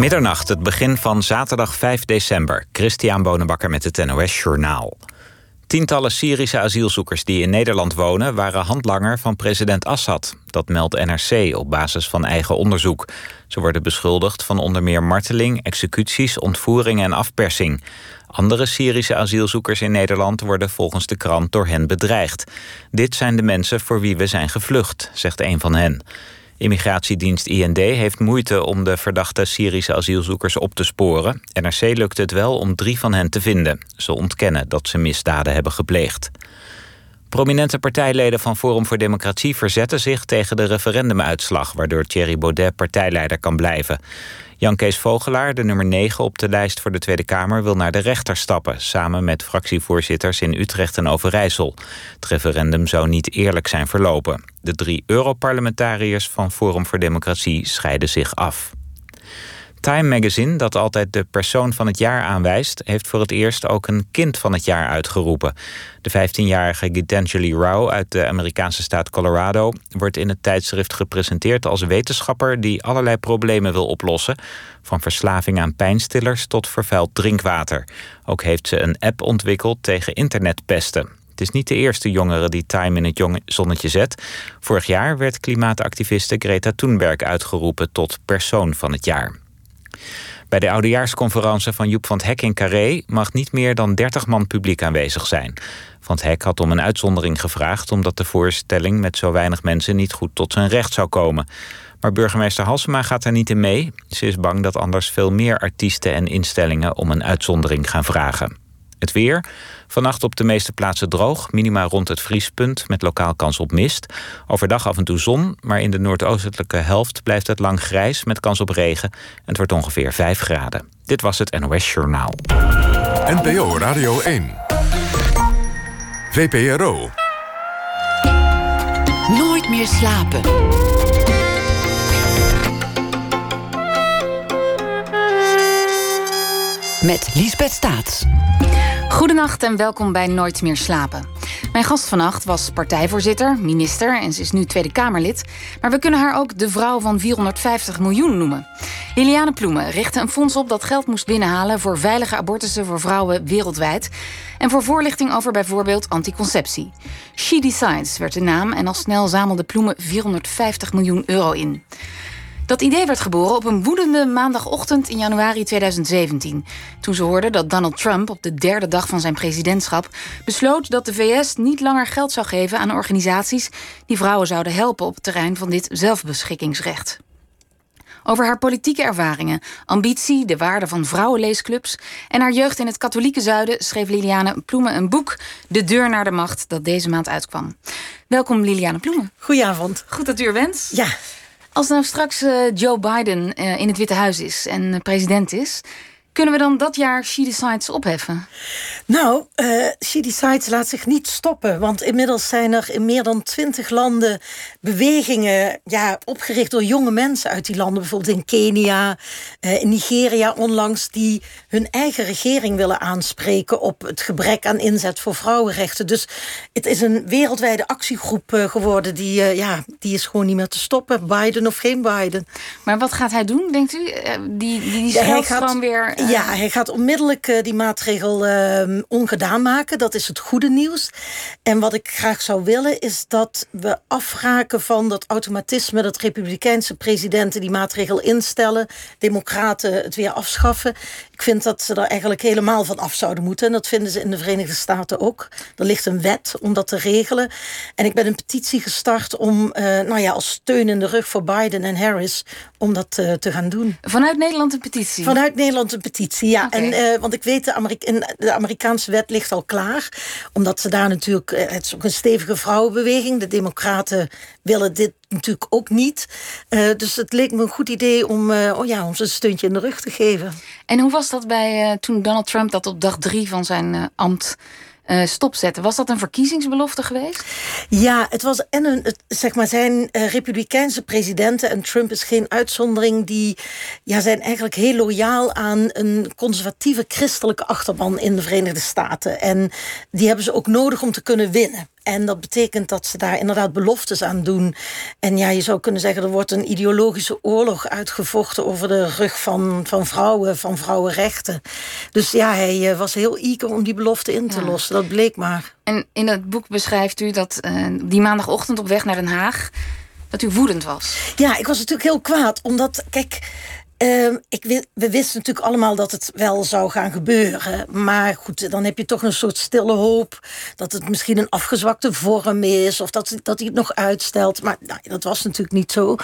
Middernacht, het begin van zaterdag 5 december. Christian Bonenbakker met het NOS Journaal. Tientallen Syrische asielzoekers die in Nederland wonen... waren handlanger van president Assad. Dat meldt NRC op basis van eigen onderzoek. Ze worden beschuldigd van onder meer marteling, executies... ontvoering en afpersing. Andere Syrische asielzoekers in Nederland worden volgens de krant door hen bedreigd. Dit zijn de mensen voor wie we zijn gevlucht, zegt een van hen. Immigratiedienst IND heeft moeite om de verdachte Syrische asielzoekers op te sporen. NRC lukt het wel om drie van hen te vinden. Ze ontkennen dat ze misdaden hebben gepleegd. Prominente partijleden van Forum voor Democratie verzetten zich tegen de referendumuitslag, waardoor Thierry Baudet partijleider kan blijven. Jan Kees Vogelaar, de nummer 9 op de lijst voor de Tweede Kamer, wil naar de rechter stappen, samen met fractievoorzitters in Utrecht en Overijssel. Het referendum zou niet eerlijk zijn verlopen. De drie Europarlementariërs van Forum voor Democratie scheiden zich af. Time Magazine, dat altijd de persoon van het jaar aanwijst, heeft voor het eerst ook een kind van het jaar uitgeroepen. De 15-jarige Gitanjali Rao uit de Amerikaanse staat Colorado wordt in het tijdschrift gepresenteerd als wetenschapper die allerlei problemen wil oplossen, van verslaving aan pijnstillers tot vervuild drinkwater. Ook heeft ze een app ontwikkeld tegen internetpesten. Het is niet de eerste jongere die Time in het zonnetje zet. Vorig jaar werd klimaatactiviste Greta Thunberg uitgeroepen tot persoon van het jaar. Bij de oudejaarsconferentie van Joep van het Hek in Carré mag niet meer dan 30 man publiek aanwezig zijn. Van het Hek had om een uitzondering gevraagd omdat de voorstelling met zo weinig mensen niet goed tot zijn recht zou komen. Maar burgemeester Halsema gaat er niet in mee. Ze is bang dat anders veel meer artiesten en instellingen om een uitzondering gaan vragen. Het weer. Vannacht op de meeste plaatsen droog. Minima rond het vriespunt met lokaal kans op mist. Overdag af en toe zon, maar in de noordoostelijke helft blijft het lang grijs met kans op regen. En het wordt ongeveer 5 graden. Dit was het NOS Journaal. NPO Radio 1. VPRO. Nooit meer slapen. Met Liesbeth Staats. Goedenacht en welkom bij Nooit meer slapen. Mijn gast vannacht was partijvoorzitter, minister en ze is nu Tweede Kamerlid. Maar we kunnen haar ook de vrouw van 450 miljoen noemen. Liliane Ploemen richtte een fonds op dat geld moest binnenhalen voor veilige abortussen voor vrouwen wereldwijd. En voor voorlichting over bijvoorbeeld anticonceptie. She Decides werd de naam en al snel zamelde Ploemen 450 miljoen euro in. Dat idee werd geboren op een woedende maandagochtend in januari 2017. Toen ze hoorden dat Donald Trump op de derde dag van zijn presidentschap besloot dat de VS niet langer geld zou geven aan organisaties die vrouwen zouden helpen op het terrein van dit zelfbeschikkingsrecht. Over haar politieke ervaringen, ambitie, de waarde van vrouwenleesclubs en haar jeugd in het katholieke zuiden schreef Liliane Ploemen een boek, De Deur naar de Macht, dat deze maand uitkwam. Welkom Liliane Ploemen. Goedenavond. Goed dat u er bent. Ja. Als nou straks uh, Joe Biden uh, in het Witte Huis is en uh, president is, kunnen we dan dat jaar She Decides opheffen? Nou, uh, She Decides laat zich niet stoppen. Want inmiddels zijn er in meer dan twintig landen bewegingen ja, opgericht door jonge mensen uit die landen. Bijvoorbeeld in Kenia, uh, in Nigeria onlangs, die hun eigen regering willen aanspreken op het gebrek aan inzet voor vrouwenrechten. Dus het is een wereldwijde actiegroep uh, geworden. Die, ja, die is gewoon niet meer te stoppen. Biden of geen Biden. Maar wat gaat hij doen, denkt u? Die, die, die ja, gewoon weer ja, hij gaat onmiddellijk uh, die maatregel uh, ongedaan maken. Dat is het goede nieuws. En wat ik graag zou willen is dat we afraken van dat automatisme... dat republikeinse presidenten die maatregel instellen... democraten het weer afschaffen. Ik vind dat ze er eigenlijk helemaal van af zouden moeten. En dat vinden ze in de Verenigde Staten ook. Er ligt een wet om dat te regelen. En ik ben een petitie gestart om, uh, nou ja, als steun in de rug voor Biden en Harris... om dat uh, te gaan doen. Vanuit Nederland een petitie? Vanuit Nederland een petitie, ja. Okay. En, uh, want ik weet, de, Amerika de Amerikaanse wet ligt al klaar. Omdat ze daar natuurlijk... het is ook een stevige vrouwenbeweging. De democraten willen dit natuurlijk ook niet. Uh, dus het leek me een goed idee om, oh ja, om ze een steuntje in de rug te geven. En hoe was dat bij toen Donald Trump dat op dag drie van zijn ambt uh, stopzetten. Was dat een verkiezingsbelofte geweest? Ja, het was en een, het, zeg maar zijn uh, republikeinse presidenten en Trump is geen uitzondering die ja, zijn eigenlijk heel loyaal aan een conservatieve christelijke achterban in de Verenigde Staten. En die hebben ze ook nodig om te kunnen winnen. En dat betekent dat ze daar inderdaad beloftes aan doen. En ja, je zou kunnen zeggen, er wordt een ideologische oorlog uitgevochten over de rug van, van vrouwen, van vrouwenrechten. Dus ja, hij eh, was heel eager om die belofte in te lossen. Dat bleek maar. En in het boek beschrijft u dat uh, die maandagochtend op weg naar Den Haag dat u woedend was. Ja, ik was natuurlijk heel kwaad. Omdat, kijk, uh, ik, we wisten natuurlijk allemaal dat het wel zou gaan gebeuren. Maar goed, dan heb je toch een soort stille hoop dat het misschien een afgezwakte vorm is. Of dat, dat hij het nog uitstelt. Maar nou, dat was natuurlijk niet zo.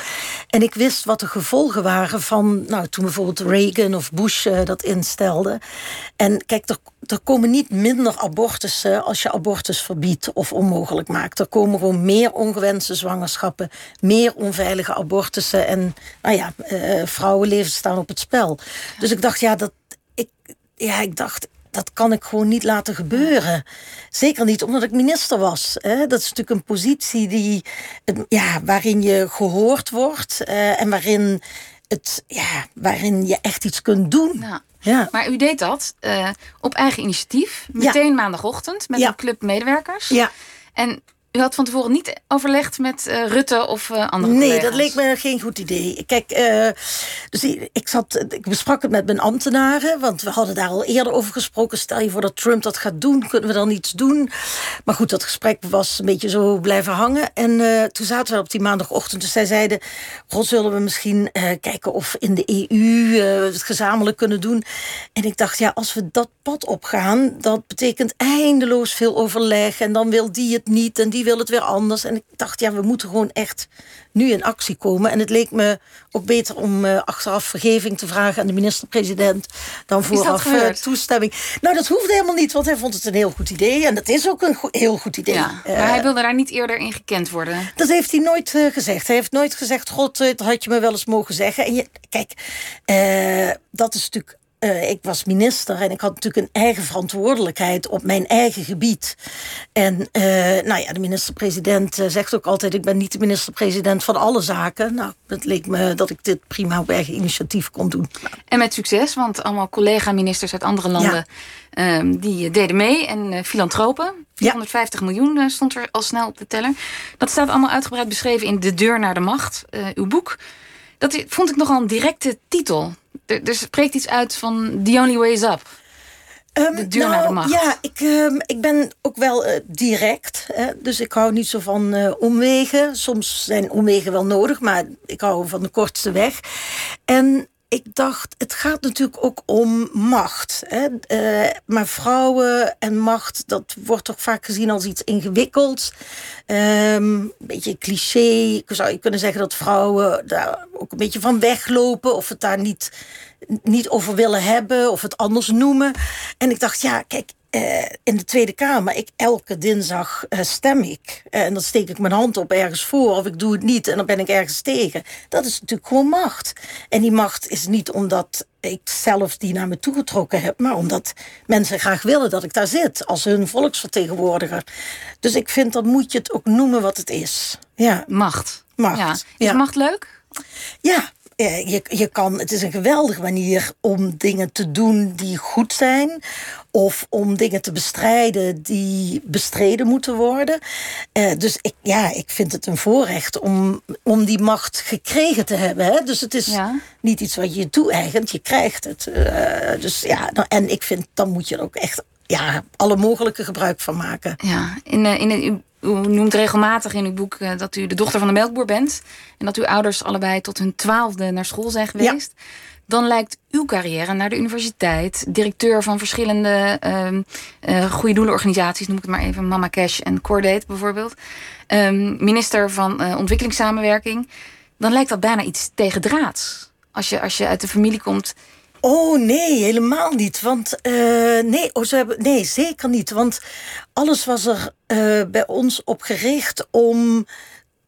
En ik wist wat de gevolgen waren van nou, toen bijvoorbeeld Reagan of Bush uh, dat instelde. En kijk, er er komen niet minder abortussen als je abortus verbiedt of onmogelijk maakt. Er komen gewoon meer ongewenste zwangerschappen, meer onveilige abortussen. En nou ja, uh, staan op het spel. Dus ik dacht, ja, dat, ik, ja, ik dacht, dat kan ik gewoon niet laten gebeuren. Zeker niet omdat ik minister was. Hè. Dat is natuurlijk een positie die, ja, waarin je gehoord wordt uh, en waarin, het, ja, waarin je echt iets kunt doen. Ja. Ja. Maar u deed dat uh, op eigen initiatief. Meteen maandagochtend met een club medewerkers. Ja. En u had van tevoren niet overlegd met uh, Rutte of uh, andere Nee, collega's. dat leek me geen goed idee. Kijk, uh, dus ik, zat, ik besprak het met mijn ambtenaren, want we hadden daar al eerder over gesproken. Stel je voor dat Trump dat gaat doen, kunnen we dan iets doen? Maar goed, dat gesprek was een beetje zo blijven hangen. En toen zaten we op die maandagochtend, dus zij zeiden: God, zullen we misschien kijken of in de EU het gezamenlijk kunnen doen? En ik dacht, ja, als we dat pad opgaan, dat betekent eindeloos veel overleg. En dan wil die het niet en die wil het weer anders. En ik dacht, ja, we moeten gewoon echt nu in actie komen. En het leek me ook beter om uh, achteraf vergeving te vragen aan de minister-president dan vooraf uh, toestemming. Nou, dat hoefde helemaal niet, want hij vond het een heel goed idee. En dat is ook een go heel goed idee. Ja, maar uh, hij wilde daar niet eerder in gekend worden. Dat heeft hij nooit gezegd. Hij heeft nooit gezegd, god, dat had je me wel eens mogen zeggen. En je, kijk, dat is natuurlijk uh, ik was minister en ik had natuurlijk een eigen verantwoordelijkheid op mijn eigen gebied. En uh, nou ja, de minister-president uh, zegt ook altijd: ik ben niet de minister-president van alle zaken. Nou, het leek me dat ik dit prima op eigen initiatief kon doen. En met succes, want allemaal collega-ministers uit andere landen ja. die deden mee en filantropen. 450 ja. miljoen stond er al snel op de teller. Dat staat allemaal uitgebreid beschreven in De Deur naar de Macht, uw boek. Dat vond ik nogal een directe titel. Er, er spreekt iets uit van The Only Way is Up. Um, de deur nou, naar de macht. Ja, ik, um, ik ben ook wel uh, direct. Hè, dus ik hou niet zo van uh, omwegen. Soms zijn omwegen wel nodig, maar ik hou van de kortste weg. En ik dacht, het gaat natuurlijk ook om macht. Hè? Uh, maar vrouwen en macht, dat wordt toch vaak gezien als iets ingewikkelds. Um, een beetje cliché. Zou je kunnen zeggen dat vrouwen daar ook een beetje van weglopen. Of het daar niet, niet over willen hebben. Of het anders noemen. En ik dacht, ja, kijk, uh, in de Tweede Kamer, ik, elke dinsdag uh, stem ik. Uh, en dan steek ik mijn hand op ergens voor of ik doe het niet en dan ben ik ergens tegen. Dat is natuurlijk gewoon macht. En die macht is niet omdat ik zelf die naar me toegetrokken heb, maar omdat mensen graag willen dat ik daar zit als hun volksvertegenwoordiger. Dus ik vind dat moet je het ook noemen wat het is. Ja. Macht. Macht. Ja. Is ja. macht leuk? Ja, je, je kan, het is een geweldige manier om dingen te doen die goed zijn. Of om dingen te bestrijden die bestreden moeten worden. Uh, dus ik, ja, ik vind het een voorrecht om, om die macht gekregen te hebben. Hè? Dus het is ja. niet iets wat je toe-eigent, je krijgt het. Uh, dus ja, nou, en ik vind, dan moet je er ook echt ja, alle mogelijke gebruik van maken. Ja, in, uh, in, in u noemt regelmatig in uw boek uh, dat u de dochter van de melkboer bent. En dat uw ouders allebei tot hun twaalfde naar school zijn geweest. Ja. Dan lijkt uw carrière naar de universiteit, directeur van verschillende uh, uh, goede doelenorganisaties, noem ik het maar even, Mama Cash en Cordate bijvoorbeeld. Um, minister van uh, ontwikkelingssamenwerking. Dan lijkt dat bijna iets tegendraads. Als je, als je uit de familie komt Oh nee, helemaal niet. Want uh, nee, oh, ze hebben, nee, zeker niet. Want alles was er uh, bij ons op gericht om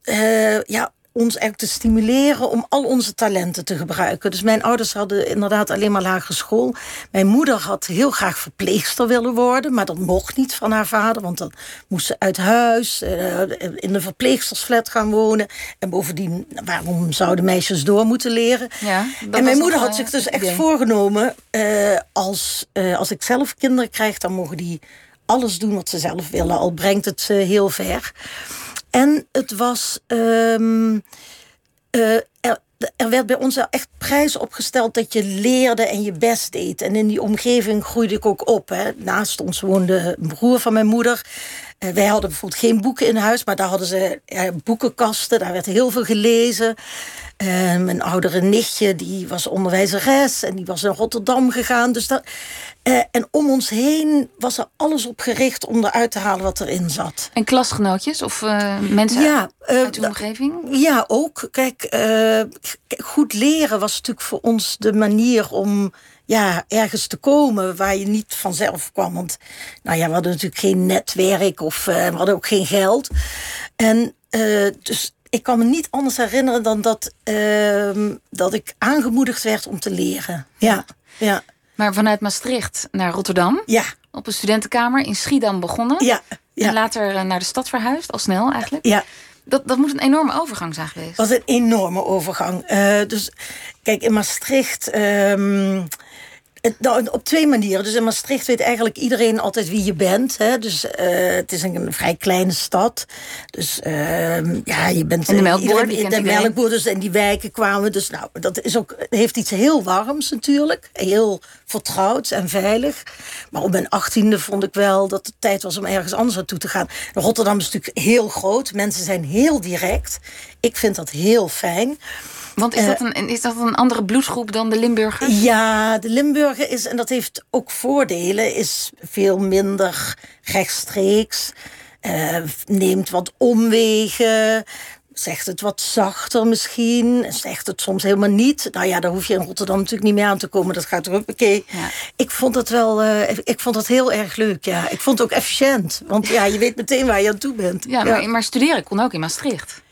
uh, ja, ons eigenlijk te stimuleren om al onze talenten te gebruiken. Dus mijn ouders hadden inderdaad alleen maar lagere school. Mijn moeder had heel graag verpleegster willen worden, maar dat mocht niet van haar vader, want dan moest ze uit huis uh, in de verpleegstersflat gaan wonen. En bovendien, waarom zouden meisjes door moeten leren? Ja, en mijn moeder had zich dus echt voorgenomen, uh, als, uh, als ik zelf kinderen krijg, dan mogen die alles doen wat ze zelf willen, al brengt het ze heel ver. En het was. Um, er, er, werd bij ons echt prijs opgesteld dat je leerde en je best deed. En in die omgeving groeide ik ook op. Hè. Naast ons woonde een broer van mijn moeder. Uh, wij hadden bijvoorbeeld geen boeken in huis, maar daar hadden ze boekenkasten. Daar werd heel veel gelezen. Uh, mijn oudere nichtje die was onderwijzeres en die was in Rotterdam gegaan. Dus dat, uh, en om ons heen was er alles op gericht om eruit te halen wat erin zat. En klasgenootjes of uh, mensen ja, uit uw omgeving? Ja, ook. Kijk, goed leren was natuurlijk voor ons de manier om ja, ergens te komen waar je niet vanzelf kwam. Want nou ja, we hadden natuurlijk geen netwerk of we hadden ook geen geld. En dus ik kan me niet anders herinneren dan dat, uh, dat ik aangemoedigd werd om te leren. Ja, ja. Maar vanuit Maastricht naar Rotterdam? Ja. Op een studentenkamer in Schiedam begonnen? Ja. ja. En later eh, naar de stad verhuisd, al snel eigenlijk? Ja. Dat, dat moet een enorme overgang zijn geweest. Dat was een enorme overgang. Dus kijk, in Maastricht... Uh, nou, op twee manieren. Dus in Maastricht weet eigenlijk iedereen altijd wie je bent. Hè? Dus uh, het is een, vrij kleine stad. Dus uh, ja, je bent... En de melkboer. in de melkboer, dus in die wijken kwamen. Dus nou, dat is ook, heeft iets heel warms natuurlijk. Heel vertrouwd en veilig. Maar op mijn achttiende vond ik wel dat het tijd was om ergens anders naartoe te gaan. Rotterdam is natuurlijk heel groot. Mensen zijn heel direct. Ik vind dat heel fijn. Want is, dat een, is dat een andere bloedgroep dan de Limburgers? Ja, de Limburger is, en dat heeft ook voordelen, is veel minder rechtstreeks. Uh, neemt wat omwegen. Zegt het wat zachter misschien. Zegt het soms helemaal niet. Nou ja, daar hoef je in Rotterdam natuurlijk niet meer aan te komen. Dat gaat er ook oké. Ja. Ik vond het wel, uh, ik vond het heel erg leuk. Ja. Ik vond het ook efficiënt. Want ja, je weet meteen waar je aan toe bent. Ja, maar, maar studeren kon ook in Maastricht.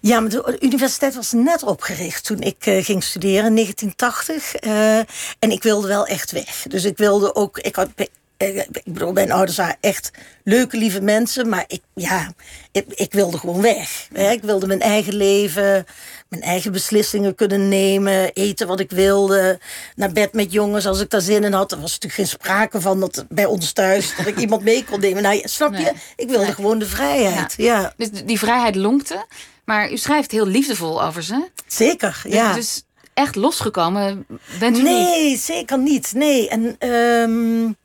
Ja, maar de universiteit was net opgericht toen ik uh, ging studeren in 1980. Uh, en ik wilde wel echt weg. Dus ik wilde ook. Ik, had, eh, ik bedoel, mijn ouders waren echt leuke, lieve mensen. Maar ik, ja, ik, ik wilde gewoon weg. Ik wilde mijn eigen leven, mijn eigen beslissingen kunnen nemen. Eten wat ik wilde. Naar bed met jongens als ik daar zin in had. Er was natuurlijk geen sprake van dat bij ons thuis. dat ik iemand mee kon nemen. Nou, snap je? Ik wilde gewoon de vrijheid. Ja. ja. Dus die vrijheid lonkte. Maar u schrijft heel liefdevol over ze. Zeker, ja. Dus echt losgekomen bent u nee, niet? zeker niet. Nee, en um,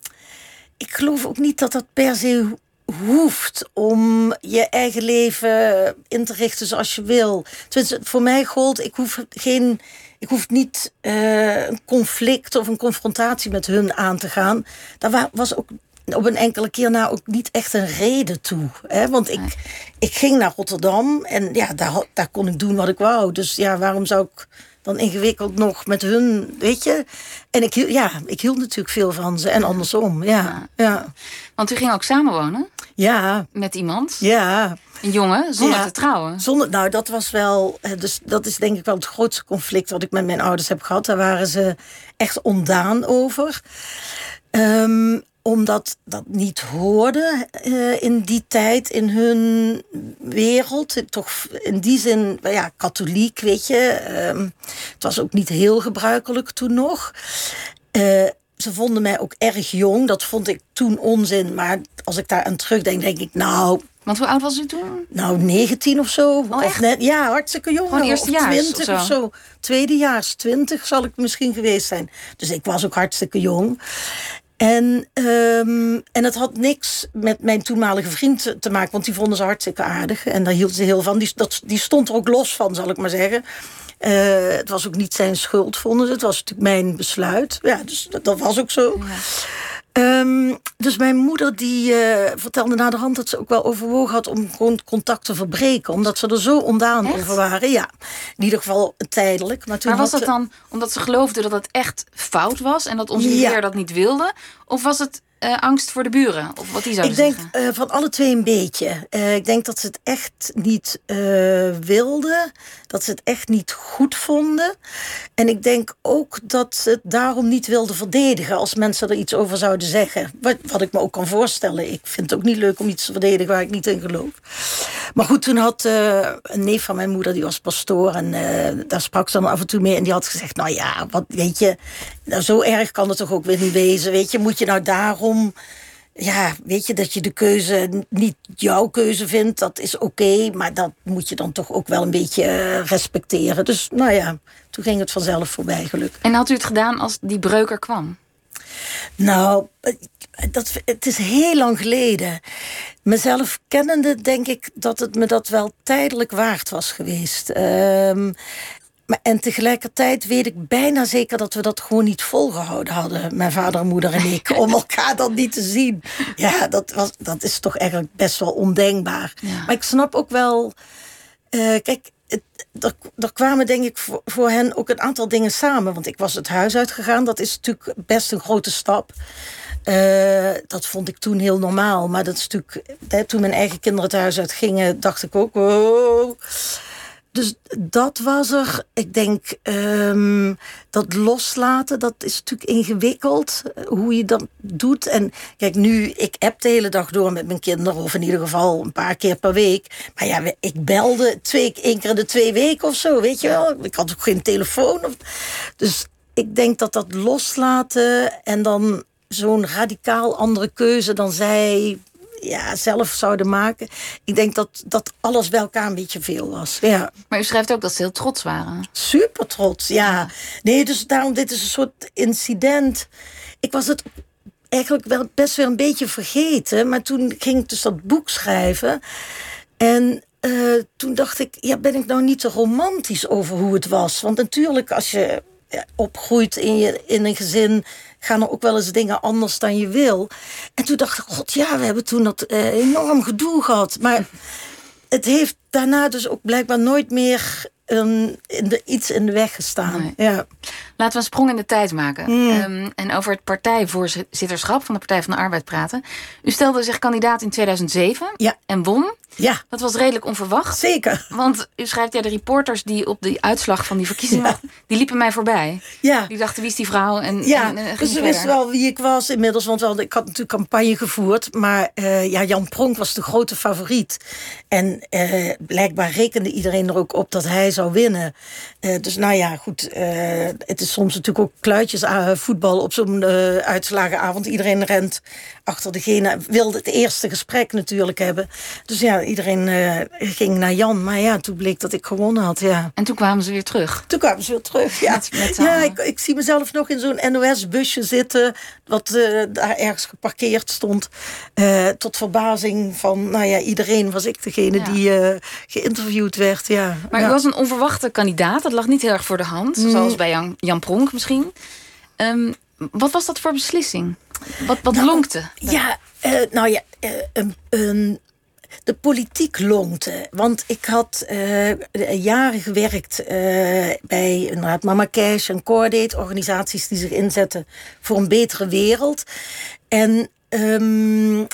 ik geloof ook niet dat dat per se hoeft om je eigen leven in te richten zoals je wil. Tenminste, voor mij gold, ik hoef geen... Ik hoef niet uh, een conflict of een confrontatie met hun aan te gaan. Daar was ook op een enkele keer na ook niet echt een reden toe. Hè? Want ik, ik ging naar Rotterdam en ja, daar, daar kon ik doen wat ik wou. Dus ja, waarom zou ik dan ingewikkeld nog met hun, weet je? En ik, ja, ik hield natuurlijk veel van ze en andersom, ja. ja. Want u ging ook samenwonen? Ja. Met iemand? Ja. Een jongen, zonder te trouwen? Zonder, nou, dat was wel, dus dat is denk ik wel het grootste conflict wat ik met mijn ouders heb gehad. Daar waren ze echt ondaan over. Um, omdat dat niet hoorde uh, in die tijd, in hun wereld. Toch in die zin, ja, katholiek, weet je. Uh, het was ook niet heel gebruikelijk toen nog. Uh, ze vonden mij ook erg jong. Dat vond ik toen onzin. Maar als ik daar aan terugdenk, denk ik, nou... Want hoe oud was u toen? Nou, 19 of zo. Oh, of net, ja, hartstikke jong. Gewoon eerstejaars 20 of zo. of zo. Tweedejaars, 20 zal ik misschien geweest zijn. Dus ik was ook hartstikke jong. En, um, en het had niks met mijn toenmalige vriend te maken, want die vonden ze hartstikke aardig. En daar hield ze heel van. Die, dat, die stond er ook los van, zal ik maar zeggen. Uh, het was ook niet zijn schuld, vonden ze. Het was natuurlijk mijn besluit. Ja, dus dat, dat was ook zo. Um, dus mijn moeder die uh, vertelde na de hand dat ze ook wel overwogen had om gewoon contact te verbreken. Omdat ze er zo ondaan echt? over waren. Ja, in ieder geval tijdelijk. Maar, toen maar was dat dan omdat ze geloofde dat het echt fout was en dat onze ja. dat niet wilde? Of was het eh, angst voor de buren? Of wat die zouden Ik denk eh, van alle twee een beetje. Eh, ik denk dat ze het echt niet eh, wilden. Dat ze het echt niet goed vonden. En ik denk ook dat ze het daarom niet wilden verdedigen als mensen er iets over zouden zeggen. Wat, wat ik me ook kan voorstellen. Ik vind het ook niet leuk om iets te verdedigen waar ik niet in geloof. Maar goed, toen had eh, een neef van mijn moeder, die was pastoor. En eh, daar sprak ze dan af en toe mee. En die had gezegd, nou ja, wat weet je, nou, zo erg kan het toch ook weer niet wezen. Weet je, moet je nou daarom ja, weet je, dat je de keuze niet jouw keuze vindt, dat is oké, maar dat moet je dan toch ook wel een beetje eh, respecteren. Dus nou ja, toen ging het vanzelf voorbij, gelukkig. En had u het gedaan als die breuk er kwam? Nou, eh, dat, het is heel lang geleden. Mezelf kennende denk ik dat het me dat wel tijdelijk waard was geweest. Ehm, maar, en tegelijkertijd weet ik bijna zeker dat we dat gewoon niet volgehouden hadden, mijn vader en moeder en ik, om elkaar dan niet te zien. Ja, dat, was, dat is toch eigenlijk best wel ondenkbaar. Ja. Maar ik snap ook wel, eh, kijk, het, er, er kwamen denk ik voor, voor hen ook een aantal dingen samen. Want ik was het huis uitgegaan, dat is natuurlijk best een grote stap. Eh, dat vond ik toen heel normaal. Maar dat is natuurlijk, hè, toen mijn eigen kinderen het huis uit gingen, dacht ik ook, wow. Dus dat was er. Ik denk ehm, dat loslaten, dat is natuurlijk ingewikkeld. eh, Hoe je dat doet. En kijk, nu, ik app de hele dag door met mijn kinderen. Of in ieder geval een paar keer per week. Maar ja, ik belde twee, één keer in de twee weken of zo. Weet je wel? Ik had ook geen telefoon. Of, dus ik denk dat dat loslaten en dan zo'n radicaal andere keuze dan zij ja, zelf zouden maken. Ik denk dat, dat alles bij elkaar een beetje veel was. Ja. Maar u schrijft ook dat ze heel trots waren. Super trots, ja. Nee, dus daarom, dit is een soort incident. Ik was het eigenlijk wel best wel een beetje vergeten. Maar toen ging ik dus dat boek schrijven. En eh, toen dacht ik, ja, ben ik nou niet te romantisch over hoe het was? Want natuurlijk, als je opgroeit in, je, in een gezin, gaan er ook wel eens dingen anders dan je wil. En toen dacht ik, god ja, we hebben toen dat eh, enorm gedoe gehad. Maar het heeft daarna dus ook blijkbaar nooit meer een, in de, iets in de weg gestaan. Nee. Ja. Laten we een sprong in de tijd maken. Mm. Ehm, en over het partijvoorzitterschap van de Partij van de Arbeid praten. U stelde zich kandidaat in 2007 Ja. en won. Ja, Dat was redelijk onverwacht. zeker. Want u schrijft, ja, de reporters die op de uitslag van die verkiezingen... die liepen mij voorbij. Ja. Die dachten, wie is die vrouw? En, Ja, en, dus ze wisten wel wie ik was inmiddels. Want wel, ik had natuurlijk campagne gevoerd. Maar eh, ja, Jan Pronk was de grote favoriet. En eh, blijkbaar rekende iedereen er ook op dat hij zou winnen. Eh, dus nou ja, goed. het is soms natuurlijk ook kluitjes voetbal op zo'n uitslagenavond. Iedereen rent achter degene. Wilde het eerste gesprek natuurlijk hebben. Dus ja, iedereen eh, ging naar Jan. Maar ja, toen bleek dat ik gewonnen had. Ja. En toen kwamen ze weer terug. Toen kwamen ze weer terug. Ja, Met- ja ik, ik zie mezelf nog in zo'n NOS-busje zitten. Wat eh, daar ergens geparkeerd stond. Eh, tot verbazing van, nou ja, iedereen was ik degene Ja. die geïnterviewd werd. Ja. Maar ja. u was een onverwachte kandidaat. Dat lag niet heel erg voor de hand. Mm. Zoals bij Jan, Jan Pronk misschien. Ehm, wat was dat voor beslissing? Wat, wat Nou, lonkte? Ja, nou ja, een, een, de politiek lonkte. Want ik had eh, jaren gewerkt eh, bij inderdaad Mama Cash en Cordate, organisaties die zich inzetten voor een betere wereld. En, ehm,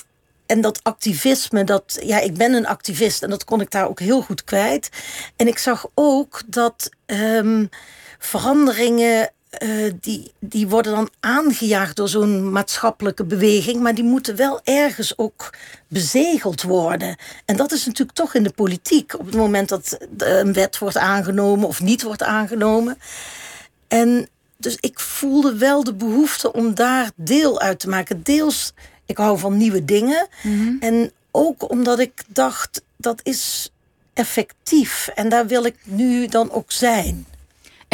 en dat activisme, dat, ja, ik ben een activist en dat kon ik daar ook heel goed kwijt. En ik zag ook dat ehm, veranderingen eh, die, die worden dan aangejaagd door zo'n maatschappelijke beweging, maar die moeten wel ergens ook bezegeld worden. En dat is natuurlijk toch in de politiek, op het moment dat eh, een wet wordt aangenomen of niet wordt aangenomen. En dus ik voelde wel de behoefte om daar deel uit te maken. Deels, ik hou van nieuwe dingen. En ook omdat ik dacht, dat is effectief. En daar wil ik nu dan ook zijn.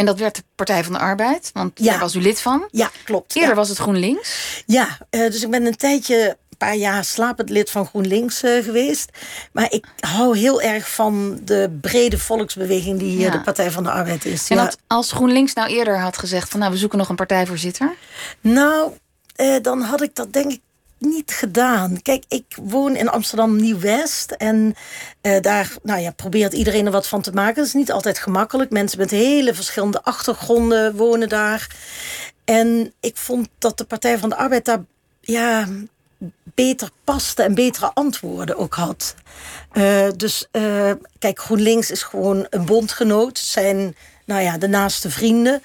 En dat werd de Partij van de Arbeid. Want Ja. daar was u lid van. Ja, klopt. Eerder ja. was het GroenLinks. Ja, eh, dus ik ben een tijdje, een paar jaar slapend lid van GroenLinks eh, geweest. Maar ik hou heel erg van de brede volksbeweging die Ja. de Partij van de Arbeid is. En Ja. dat als GroenLinks nou eerder had gezegd... van nou, we zoeken nog een partijvoorzitter. Nou, eh, dan had ik dat denk ik niet gedaan. Kijk, ik woon in Amsterdam Nieuw-West. En eh, daar nou ja, probeert iedereen er wat van te maken. Dat is niet altijd gemakkelijk. Mensen met hele verschillende achtergronden wonen daar. En ik vond dat de Partij van de Arbeid daar ja, beter paste en betere antwoorden ook had. Uh, dus uh, kijk, GroenLinks is gewoon een bondgenoot. Zijn nou ja, de naaste vrienden.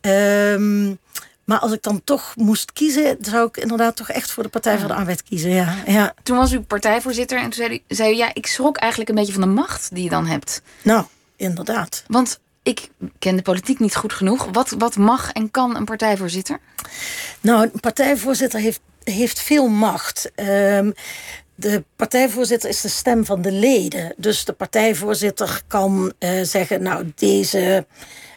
Um, maar als ik dan toch moest kiezen, zou ik inderdaad toch echt voor de Partij van de Arbeid kiezen. Ja, ja. Toen was u partijvoorzitter en toen zei u, zei u, ja, ik schrok eigenlijk een beetje van de macht die je dan hebt. Nou, inderdaad. Want ik ken de politiek niet goed genoeg. Wat, wat mag en kan een partijvoorzitter? Nou, een partijvoorzitter heeft, heeft veel macht. Um, de partijvoorzitter is de stem van de leden. Dus de partijvoorzitter kan uh, zeggen, nou, deze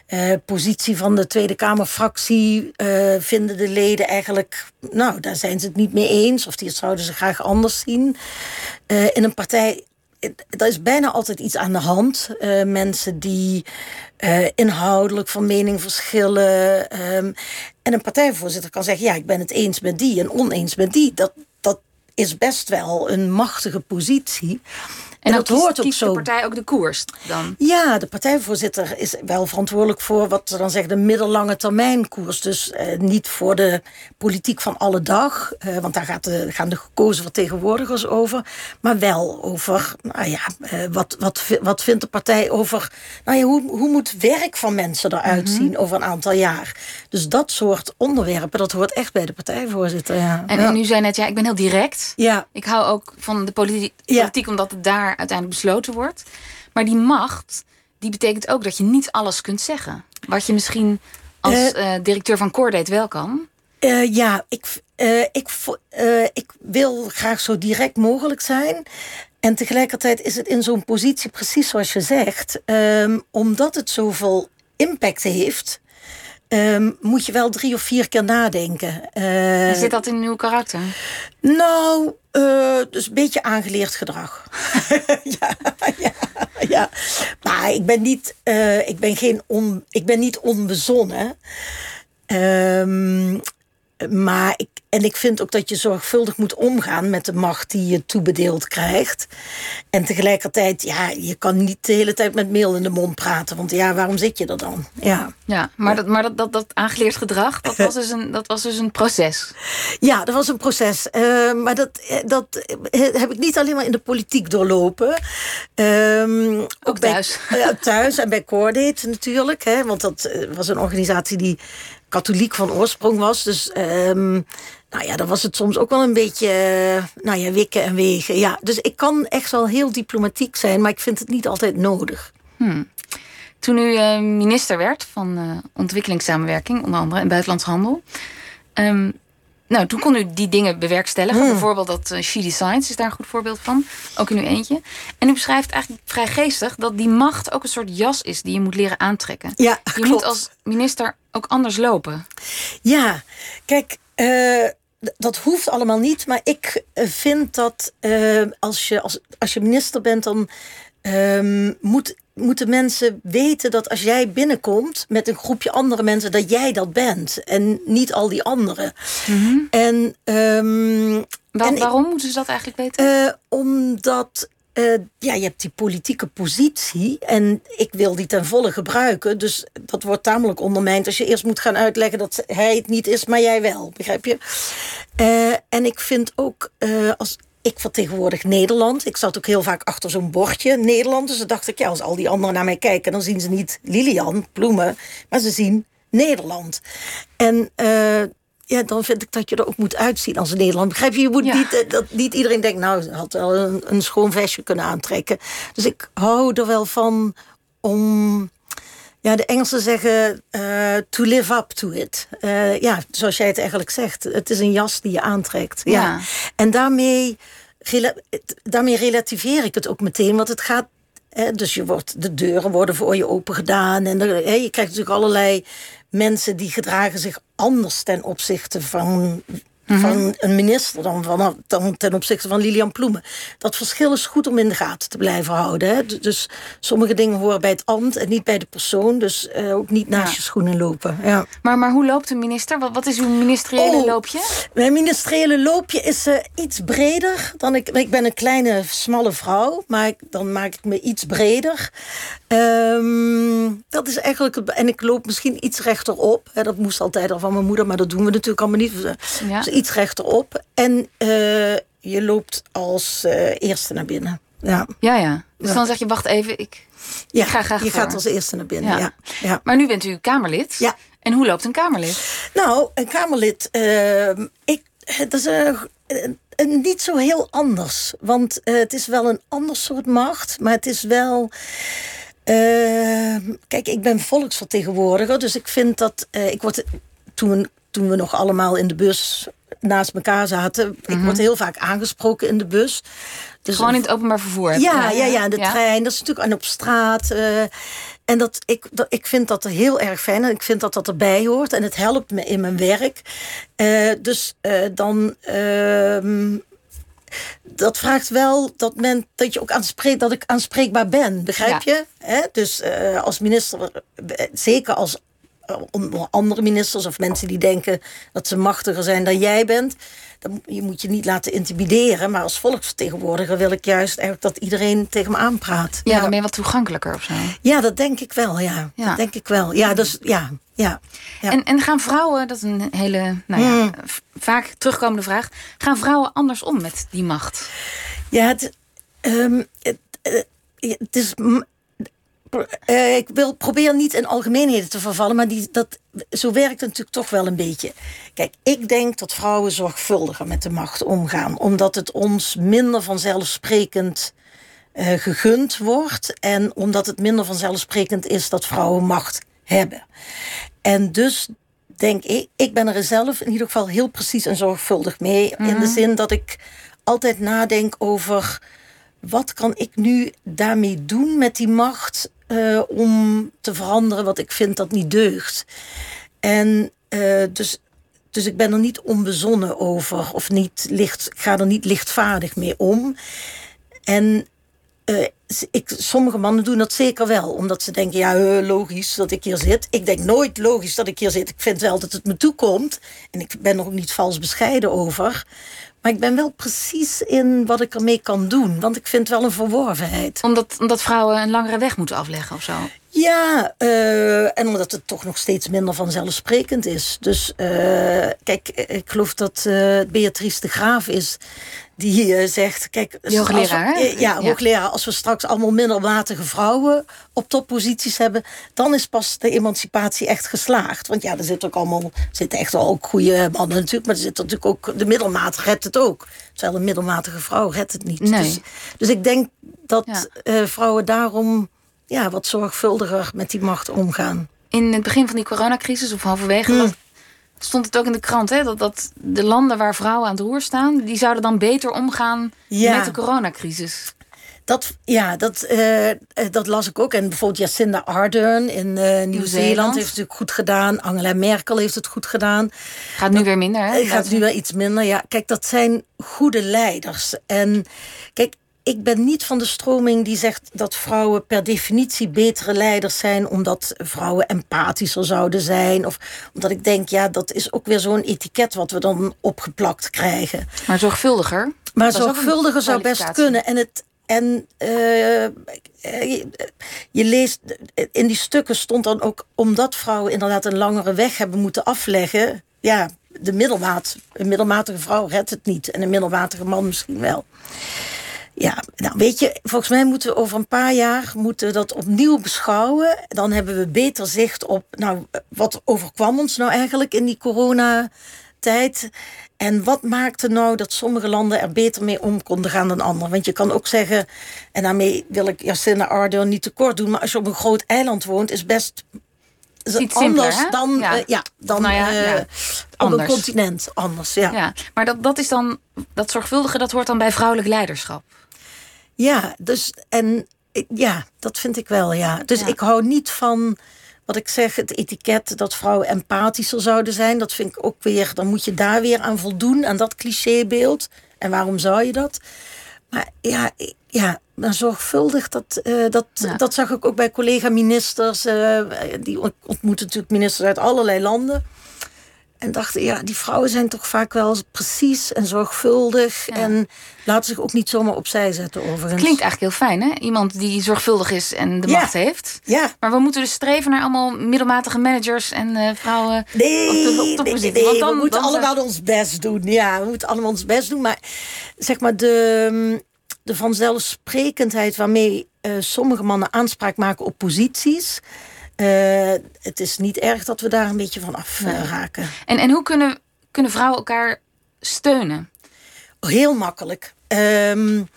uh, positie van de Tweede Kamerfractie uh, vinden de leden eigenlijk, nou, daar zijn ze het niet mee eens, of die zouden ze graag anders zien. Uh, in een partij, er is bijna altijd iets aan de hand. mensen die inhoudelijk van mening verschillen. Um, en een partijvoorzitter kan zeggen, ja, ik ben het eens met die en oneens met die. Dat, dat is best wel een machtige positie. En, dat hoort ook zo. de partij ook de koers dan? Ja, de partijvoorzitter is wel verantwoordelijk voor wat ze dan zeggen de middellange termijn koers. Dus eh, niet voor de politiek van alle dag, eh, want daar gaat de, gaan de gekozen vertegenwoordigers over. Maar wel over, nou ja, eh, wat, wat, wat vindt de partij over, nou ja, hoe, hoe moet werk van mensen eruit mhm. zien over een aantal jaar? Dus dat soort onderwerpen, dat hoort echt bij de partijvoorzitter. Ja. En, en u zei net, ja, ik ben heel direct. Ja. Ik hou ook van de politiek, politiek omdat het daar uiteindelijk besloten wordt. Maar die macht, die betekent ook dat je niet alles kunt zeggen. Wat je misschien als uh, directeur van Cordate wel kan. Uh, ja, ik, uh, ik, ik wil graag zo direct mogelijk zijn. En tegelijkertijd is het in zo'n positie precies zoals je zegt. Um, omdat het zoveel impact heeft... Um, moet je wel drie of vier keer nadenken. Uh, zit dat in uw karakter? Nou, uh, dus een beetje aangeleerd gedrag. ja, ja, ja. Maar ik ben niet, uh, ik ben geen on, ik ben niet onbezonnen. Um, maar ik, en ik vind ook dat je zorgvuldig moet omgaan met de macht die je toebedeeld krijgt. En tegelijkertijd, ja, je kan niet de hele tijd met mail in de mond praten. Want ja, waarom zit je er dan? Ja, ja maar, Dat, maar dat, dat, dat aangeleerd gedrag, dat was, dus een, dat was dus een proces. Ja, dat was een proces. Uh, maar dat, dat heb ik niet alleen maar in de politiek doorlopen. Um, ook, ook thuis. Bij, uh, thuis en bij Cordate natuurlijk. Hè, want dat was een organisatie die katholiek van oorsprong was. Dus um, nou ja, dan was het soms ook wel een beetje, uh, nou ja, wikken en wegen. Ja, dus ik kan echt wel heel diplomatiek zijn, maar ik vind het niet altijd nodig. Hmm. Toen u uh, minister werd van uh, ontwikkelingssamenwerking, onder andere en buitenlands handel. Um, nou, toen kon u die dingen bewerkstelligen. Hmm. Bijvoorbeeld dat uh, She Designs is daar een goed voorbeeld van. Ook in uw eentje. En u beschrijft eigenlijk vrij geestig dat die macht ook een soort jas is die je moet leren aantrekken. Ja, je moet als minister ook anders lopen. Ja, kijk. Uh, dat hoeft allemaal niet, maar ik eh, vind dat uh, als, je, als, als je minister bent, dan um, moet moeten mensen weten dat als jij binnenkomt met een groepje andere mensen, dat jij dat bent en niet al die anderen. Mm -hmm. En, um, Waar, en waarom ik, moeten ze dat eigenlijk weten? Uh, omdat uh, ja, je hebt die politieke positie en ik wil die ten volle gebruiken. Dus dat wordt tamelijk ondermijnd als je eerst moet gaan uitleggen dat hij het niet is, maar jij wel. Begrijp je? Uh, en ik vind ook uh, als ik vertegenwoordig Nederland. Ik zat ook heel vaak achter zo'n bordje Nederland. Dus dan dacht ik, ja, als al die anderen naar mij kijken, dan zien ze niet Lilian, bloemen, maar ze zien Nederland. En uh, ja, dan vind ik dat je er ook moet uitzien als Nederland. Begrijp je? Je moet ja. niet, dat niet iedereen denkt, nou, had wel een, een schoon vestje kunnen aantrekken. Dus ik hou er wel van om ja, de Engelsen zeggen uh, to live up to it. Uh, ja, zoals jij het eigenlijk zegt. Het is een jas die je aantrekt. Ja. ja. En daarmee, daarmee relativeer ik het ook meteen. Want het gaat... Hè, dus je wordt, de deuren worden voor je open gedaan. En hè, je krijgt natuurlijk allerlei mensen die gedragen zich anders ten opzichte van Mm -hmm. van een minister dan, van, dan ten opzichte van Lilian Ploemen. Dat verschil is goed om in de gaten te blijven houden. Hè? Dus sommige dingen horen bij het ambt en niet bij de persoon. Dus uh, ook niet naast ja. je schoenen lopen. Ja. Maar, maar hoe loopt een minister? Wat, wat is uw ministeriële oh, loopje? Mijn ministeriële loopje is uh, iets breder dan ik. Ik ben een kleine, smalle vrouw, maar dan maak ik me iets breder. Um, dat is eigenlijk. En ik loop misschien iets rechterop. Hè? Dat moest altijd al van mijn moeder, maar dat doen we natuurlijk allemaal niet. Dus, iets rechterop. En uh, je loopt als uh, eerste naar binnen. Ja, ja. ja. Dus dan zeg je, wacht even, ik, ja, ik ga graag je voor. gaat als eerste naar binnen, ja. ja. Maar nu bent u Kamerlid. Ja. En hoe loopt een Kamerlid? Nou, een Kamerlid, uh, ik, dat is een, niet zo heel anders. Want het is wel een ander soort macht, maar het is wel... Uh, kijk, ik ben volksvertegenwoordiger, dus ik vind dat... Ik word, toen, toen we nog allemaal in de bus naast elkaar zaten... Mm -hmm. ik word heel vaak aangesproken in de bus. Dus Gewoon in het openbaar vervoer? Ja, ja, ja, in de ja. trein. Dat is natuurlijk en op straat. Uh, en dat, ik, dat, ik vind dat heel erg fijn. En ik vind dat dat erbij hoort. En het helpt me in mijn werk. Uh, dus uh, dan dat vraagt wel dat, men, dat, je ook aanspreekt, dat ik aanspreekbaar ben. Begrijp je? He? Dus uh, als minister, zeker als andere ministers of mensen die denken dat ze machtiger zijn dan jij bent. Dan, je moet je niet laten intimideren. Maar als volksvertegenwoordiger wil ik juist eigenlijk dat iedereen tegen me aanpraat. Ja, dan ben je wat toegankelijker of zo. Ja, dat denk ik wel, ja. ja. Dat denk ik wel. Ja, dus ja. Ja, ja. En, en gaan vrouwen, dat is een hele, nou ja, Mm. vaak terugkomende vraag. Gaan vrouwen anders om met die macht? Ja, het, um, het, uh, het is. Uh, ik wil proberen niet in algemeenheden te vervallen, maar die, dat, zo werkt het natuurlijk toch wel een beetje. Kijk, ik denk dat vrouwen zorgvuldiger met de macht omgaan, omdat het ons minder vanzelfsprekend uh, gegund wordt en omdat het minder vanzelfsprekend is dat vrouwen macht hebben. En dus denk ik, ik ben er zelf in ieder geval heel precies en zorgvuldig mee. Mm -hmm. In de zin dat ik altijd nadenk over wat kan ik nu daarmee doen met die macht uh, om te veranderen wat ik vind dat niet deugt. En uh, dus, dus ik ben er niet onbezonnen over of niet licht, ga er niet lichtvaardig mee om. En uh, ik, sommige mannen doen dat zeker wel, omdat ze denken, ja, logisch dat ik hier zit. Ik denk nooit logisch dat ik hier zit. Ik vind wel dat het me toekomt. En ik ben er ook niet vals bescheiden over. Maar ik ben wel precies in wat ik ermee kan doen. Want ik vind wel een verworvenheid. Omdat, omdat vrouwen een langere weg moeten afleggen of zo? Ja, uh, en omdat het toch nog steeds minder vanzelfsprekend is. Dus uh, kijk, ik geloof dat uh, Beatrice de Graaf is die zegt... Kijk, die hoogleraar, we, ja, hoogleraar. Als we straks allemaal middelmatige vrouwen op topposities hebben... dan is pas de emancipatie echt geslaagd. Want ja, er zitten ook allemaal... zitten echt wel ook goede mannen natuurlijk... maar er zit natuurlijk ook... de middelmatige redt het ook. Terwijl een middelmatige vrouw redt het niet. Nee. Dus, dus ik denk dat ja. vrouwen daarom ja, wat zorgvuldiger met die macht omgaan. In het begin van die coronacrisis, of halverwege, Hmm. Stond het ook in de krant, hè? Dat, dat de landen waar vrouwen aan het roer staan, die zouden dan beter omgaan Ja. met de coronacrisis. Dat, ja, dat, eh, eh, dat las ik ook. En bijvoorbeeld Jacinda Ardern in eh, Nieuw-Zeeland heeft het natuurlijk goed gedaan. Angela Merkel heeft het goed gedaan. Gaat nu weer minder, hè? Gaat nu wel iets minder. Ja, kijk, dat zijn goede leiders. En kijk, ik ben niet van de stroming die zegt dat vrouwen per definitie betere leiders zijn, omdat vrouwen empathischer zouden zijn. Of omdat ik denk, ja, dat is ook weer zo'n etiket wat we dan opgeplakt krijgen. Maar zorgvuldiger. Maar zorgvuldiger zou best kunnen. En het. En uh, je leest, in die stukken stond dan ook, omdat vrouwen inderdaad een langere weg hebben moeten afleggen. Ja, de middelmaat, een middelmatige vrouw redt het niet. En een middelmatige man misschien wel. Ja, nou weet je, volgens mij moeten we over een paar jaar moeten we dat opnieuw beschouwen. Dan hebben we beter zicht op, nou, wat overkwam ons nou eigenlijk in die coronatijd? En wat maakte nou dat sommige landen er beter mee om konden gaan dan anderen? Want je kan ook zeggen, en daarmee wil ik Jacinda Ardern niet tekort doen, maar als je op een groot eiland woont, is best is Iets anders dan, Ja. ja. ja, dan Nou ja, eh, ja. op Anders. een continent. Anders, ja. Ja, maar dat, dat is dan, dat zorgvuldige, dat hoort dan bij vrouwelijk leiderschap. Ja, dus en ja, dat vind ik wel, ja. Dus Ja. ik hou niet van wat ik zeg, het etiket dat vrouwen empathischer zouden zijn. Dat vind ik ook weer, dan moet je daar weer aan voldoen, aan dat clichébeeld. En waarom zou je dat? Maar ja, ja maar zorgvuldig, dat, eh, dat, Ja. dat zag ik ook bij collega-ministers. eh, die ont- ontmoeten natuurlijk ministers uit allerlei landen. En dachten, ja, die vrouwen zijn toch vaak wel precies en zorgvuldig. En laten zich ook niet zomaar opzij zetten overigens. Klinkt eigenlijk heel fijn, hè? Iemand die zorgvuldig is en de macht heeft. Ja. Maar we moeten dus streven naar allemaal middelmatige managers en uh, vrouwen nee, op de, op de nee, nee, nee. Dan, we moeten allemaal ons best doen. Ja, we moeten allemaal ons best doen. Maar zeg maar, de, de vanzelfsprekendheid waarmee uh, sommige mannen aanspraak maken op posities uh, het is niet erg dat we daar een beetje van af nee. raken. En, en hoe kunnen, kunnen vrouwen elkaar steunen? Heel makkelijk. Um,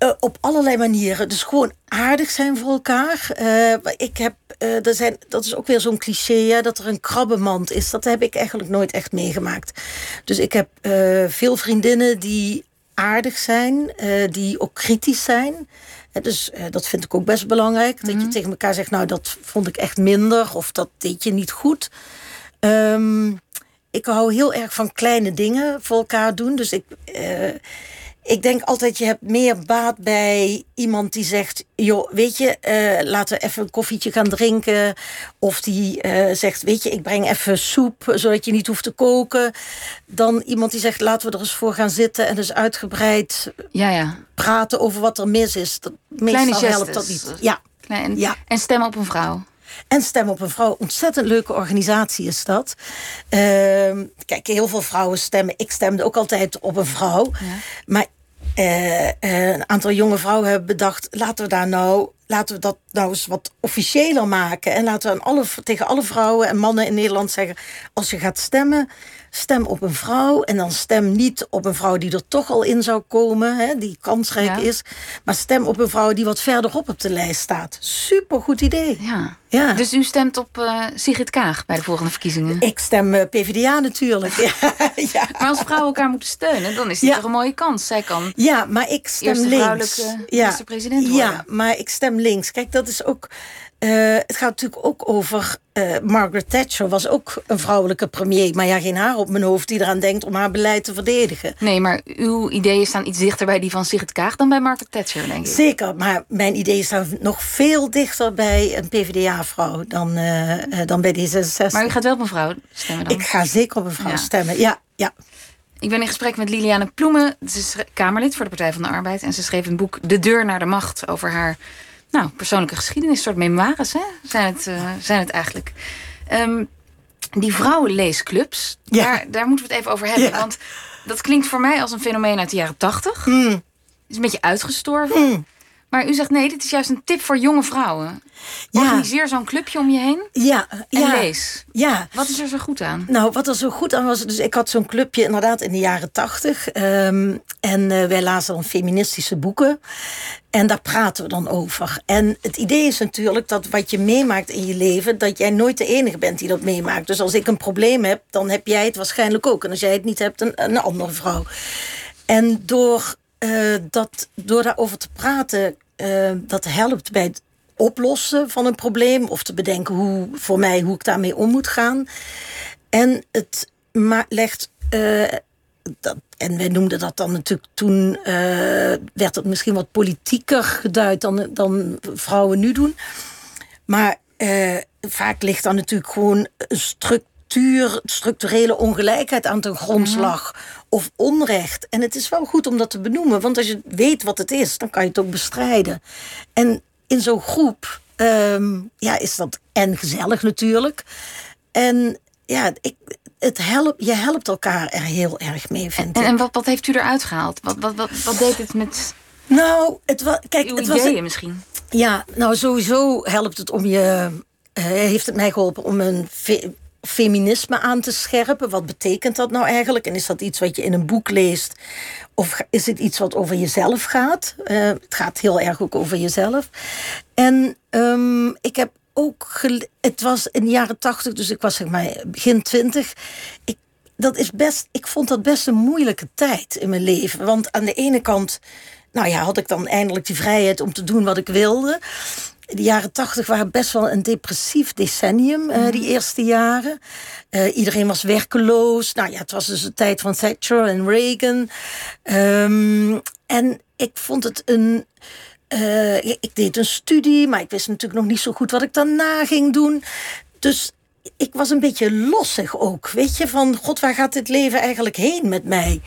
uh, op allerlei manieren. Dus gewoon aardig zijn voor elkaar. Uh, ik heb, uh, er zijn, dat is ook weer zo'n cliché, hè, dat er een krabbenmand is. Dat heb ik eigenlijk nooit echt meegemaakt. Dus ik heb veel vriendinnen die aardig zijn, die ook kritisch zijn. Dus uh, dat vind ik ook best belangrijk. Mm -hmm. Dat je tegen elkaar zegt, nou dat vond ik echt minder of dat deed je niet goed. Um, ik hou heel erg van kleine dingen voor elkaar doen. Dus ik, uh, ik denk altijd, je hebt meer baat bij iemand die zegt... joh, weet je, uh, laten we even een koffietje gaan drinken. Of die uh, zegt, weet je, ik breng even soep... zodat je niet hoeft te koken. Dan iemand die zegt, laten we er eens voor gaan zitten... en dus uitgebreid ja, ja. praten over wat er mis is. Dat, meestal helpt dat niet. Ja. Klein, ja. En stem op een vrouw. En Stem op een Vrouw, ontzettend leuke organisatie is dat. Uh, kijk, heel veel vrouwen stemmen. Ik stemde ook altijd op een vrouw. Ja. Maar uh, uh, een aantal jonge vrouwen hebben bedacht... laten we daar nou laten we dat nou eens wat officiëler maken. En laten we aan alle, tegen alle vrouwen en mannen in Nederland zeggen... als je gaat stemmen, stem op een vrouw. En dan stem niet op een vrouw die er toch al in zou komen... Hè, die kansrijk ja. is. Maar stem op een vrouw die wat verderop op de lijst staat. Super goed idee. Ja. Ja. Dus u stemt op uh, Sigrid Kaag bij de volgende verkiezingen? Ik stem uh, PvdA natuurlijk. ja, ja. Maar als vrouwen elkaar moeten steunen, dan is dit Ja. toch een mooie kans. Zij kan Ja, maar ik stem eerste links. vrouwelijke ja. minister-president worden. Ja, maar ik stem links. Kijk, dat is ook. Eh, het gaat natuurlijk ook over. eh, Margaret Thatcher was ook een vrouwelijke premier. Maar ja, geen haar op mijn hoofd die eraan denkt om haar beleid te verdedigen. Nee, maar uw ideeën staan iets dichter bij die van Sigrid Kaag dan bij Margaret Thatcher, denk ik. Zeker, maar mijn ideeën staan nog veel dichter bij een PvdA-vrouw dan, eh, dan bij D66. Maar u gaat wel op een vrouw stemmen dan? Ik ga zeker op een vrouw Ja. stemmen. Ja, ja. Ik ben in gesprek met Liliane Ploemen. Ze is Kamerlid voor de Partij van de Arbeid. En ze schreef een boek De Deur naar de Macht over haar nou, persoonlijke geschiedenis. Een soort memoires, hè? Zijn het, eh, zijn het eigenlijk. Ehm, die vrouwenleesclubs, Ja. daar, daar moeten we het even over hebben. Ja. Want dat klinkt voor mij als een fenomeen uit de jaren tachtig. Hmm. is een beetje uitgestorven. Maar u zegt nee, dit is juist een tip voor jonge vrouwen. Ja. Organiseer zo'n clubje om je heen Ja, en ja. lees. Ja, Wat is er zo goed aan? Nou, wat er zo goed aan was, dus ik had zo'n clubje inderdaad in de jaren tachtig. ehm, en eh, wij lazen dan feministische boeken. En daar praten we dan over. En het idee is natuurlijk dat wat je meemaakt in je leven, dat jij nooit de enige bent die dat meemaakt. Dus als ik een probleem heb, dan heb jij het waarschijnlijk ook. En als jij het niet hebt, een, een andere vrouw. En door, eh, dat, door daarover te praten, eh, dat helpt bij het oplossen van een probleem. Of te bedenken hoe, voor mij hoe ik daarmee om moet gaan. En het legt. eh, dat, en wij noemden dat dan natuurlijk toen. werd het misschien wat politieker geduid dan, dan vrouwen nu doen. Maar vaak ligt dan natuurlijk gewoon een structuur, structurele ongelijkheid aan ten grondslag. Of onrecht. En het is wel goed om dat te benoemen. Want als je weet wat het is, dan kan je het ook bestrijden. En in zo'n groep ehm, ja, is dat en gezellig natuurlijk. En ja, ik, het helpt, je helpt elkaar er heel erg mee, vind En, ik. en wat, wat heeft u eruit gehaald? Wat, wat, wat, wat deed het met nou, het was, kijk, uw het was ideeën misschien? Ja, nou sowieso helpt het om je. eh, heeft het mij geholpen om een feminisme aan te scherpen. Wat betekent dat nou eigenlijk? En is dat iets wat je in een boek leest? Of is het iets wat over jezelf gaat? Eh, het gaat heel erg ook over jezelf. En ehm, ik heb ook. Het was in de jaren tachtig, dus ik was zeg maar begin twintig. Ik dat is best, ik vond dat best een moeilijke tijd in mijn leven. Want aan de ene kant, nou ja, had ik dan eindelijk die vrijheid om te doen wat ik wilde. De jaren tachtig waren best wel een depressief decennium, eh, die eerste jaren. Eh, iedereen was werkeloos. Nou ja, het was dus de tijd van Thatcher en Reagan. Ehm, en ik vond het een. eh, ik ik deed een studie, maar ik wist natuurlijk nog niet zo goed wat ik daarna ging doen. Dus ik was een beetje lossig ook. Weet je, van god, waar gaat dit leven eigenlijk heen met mij?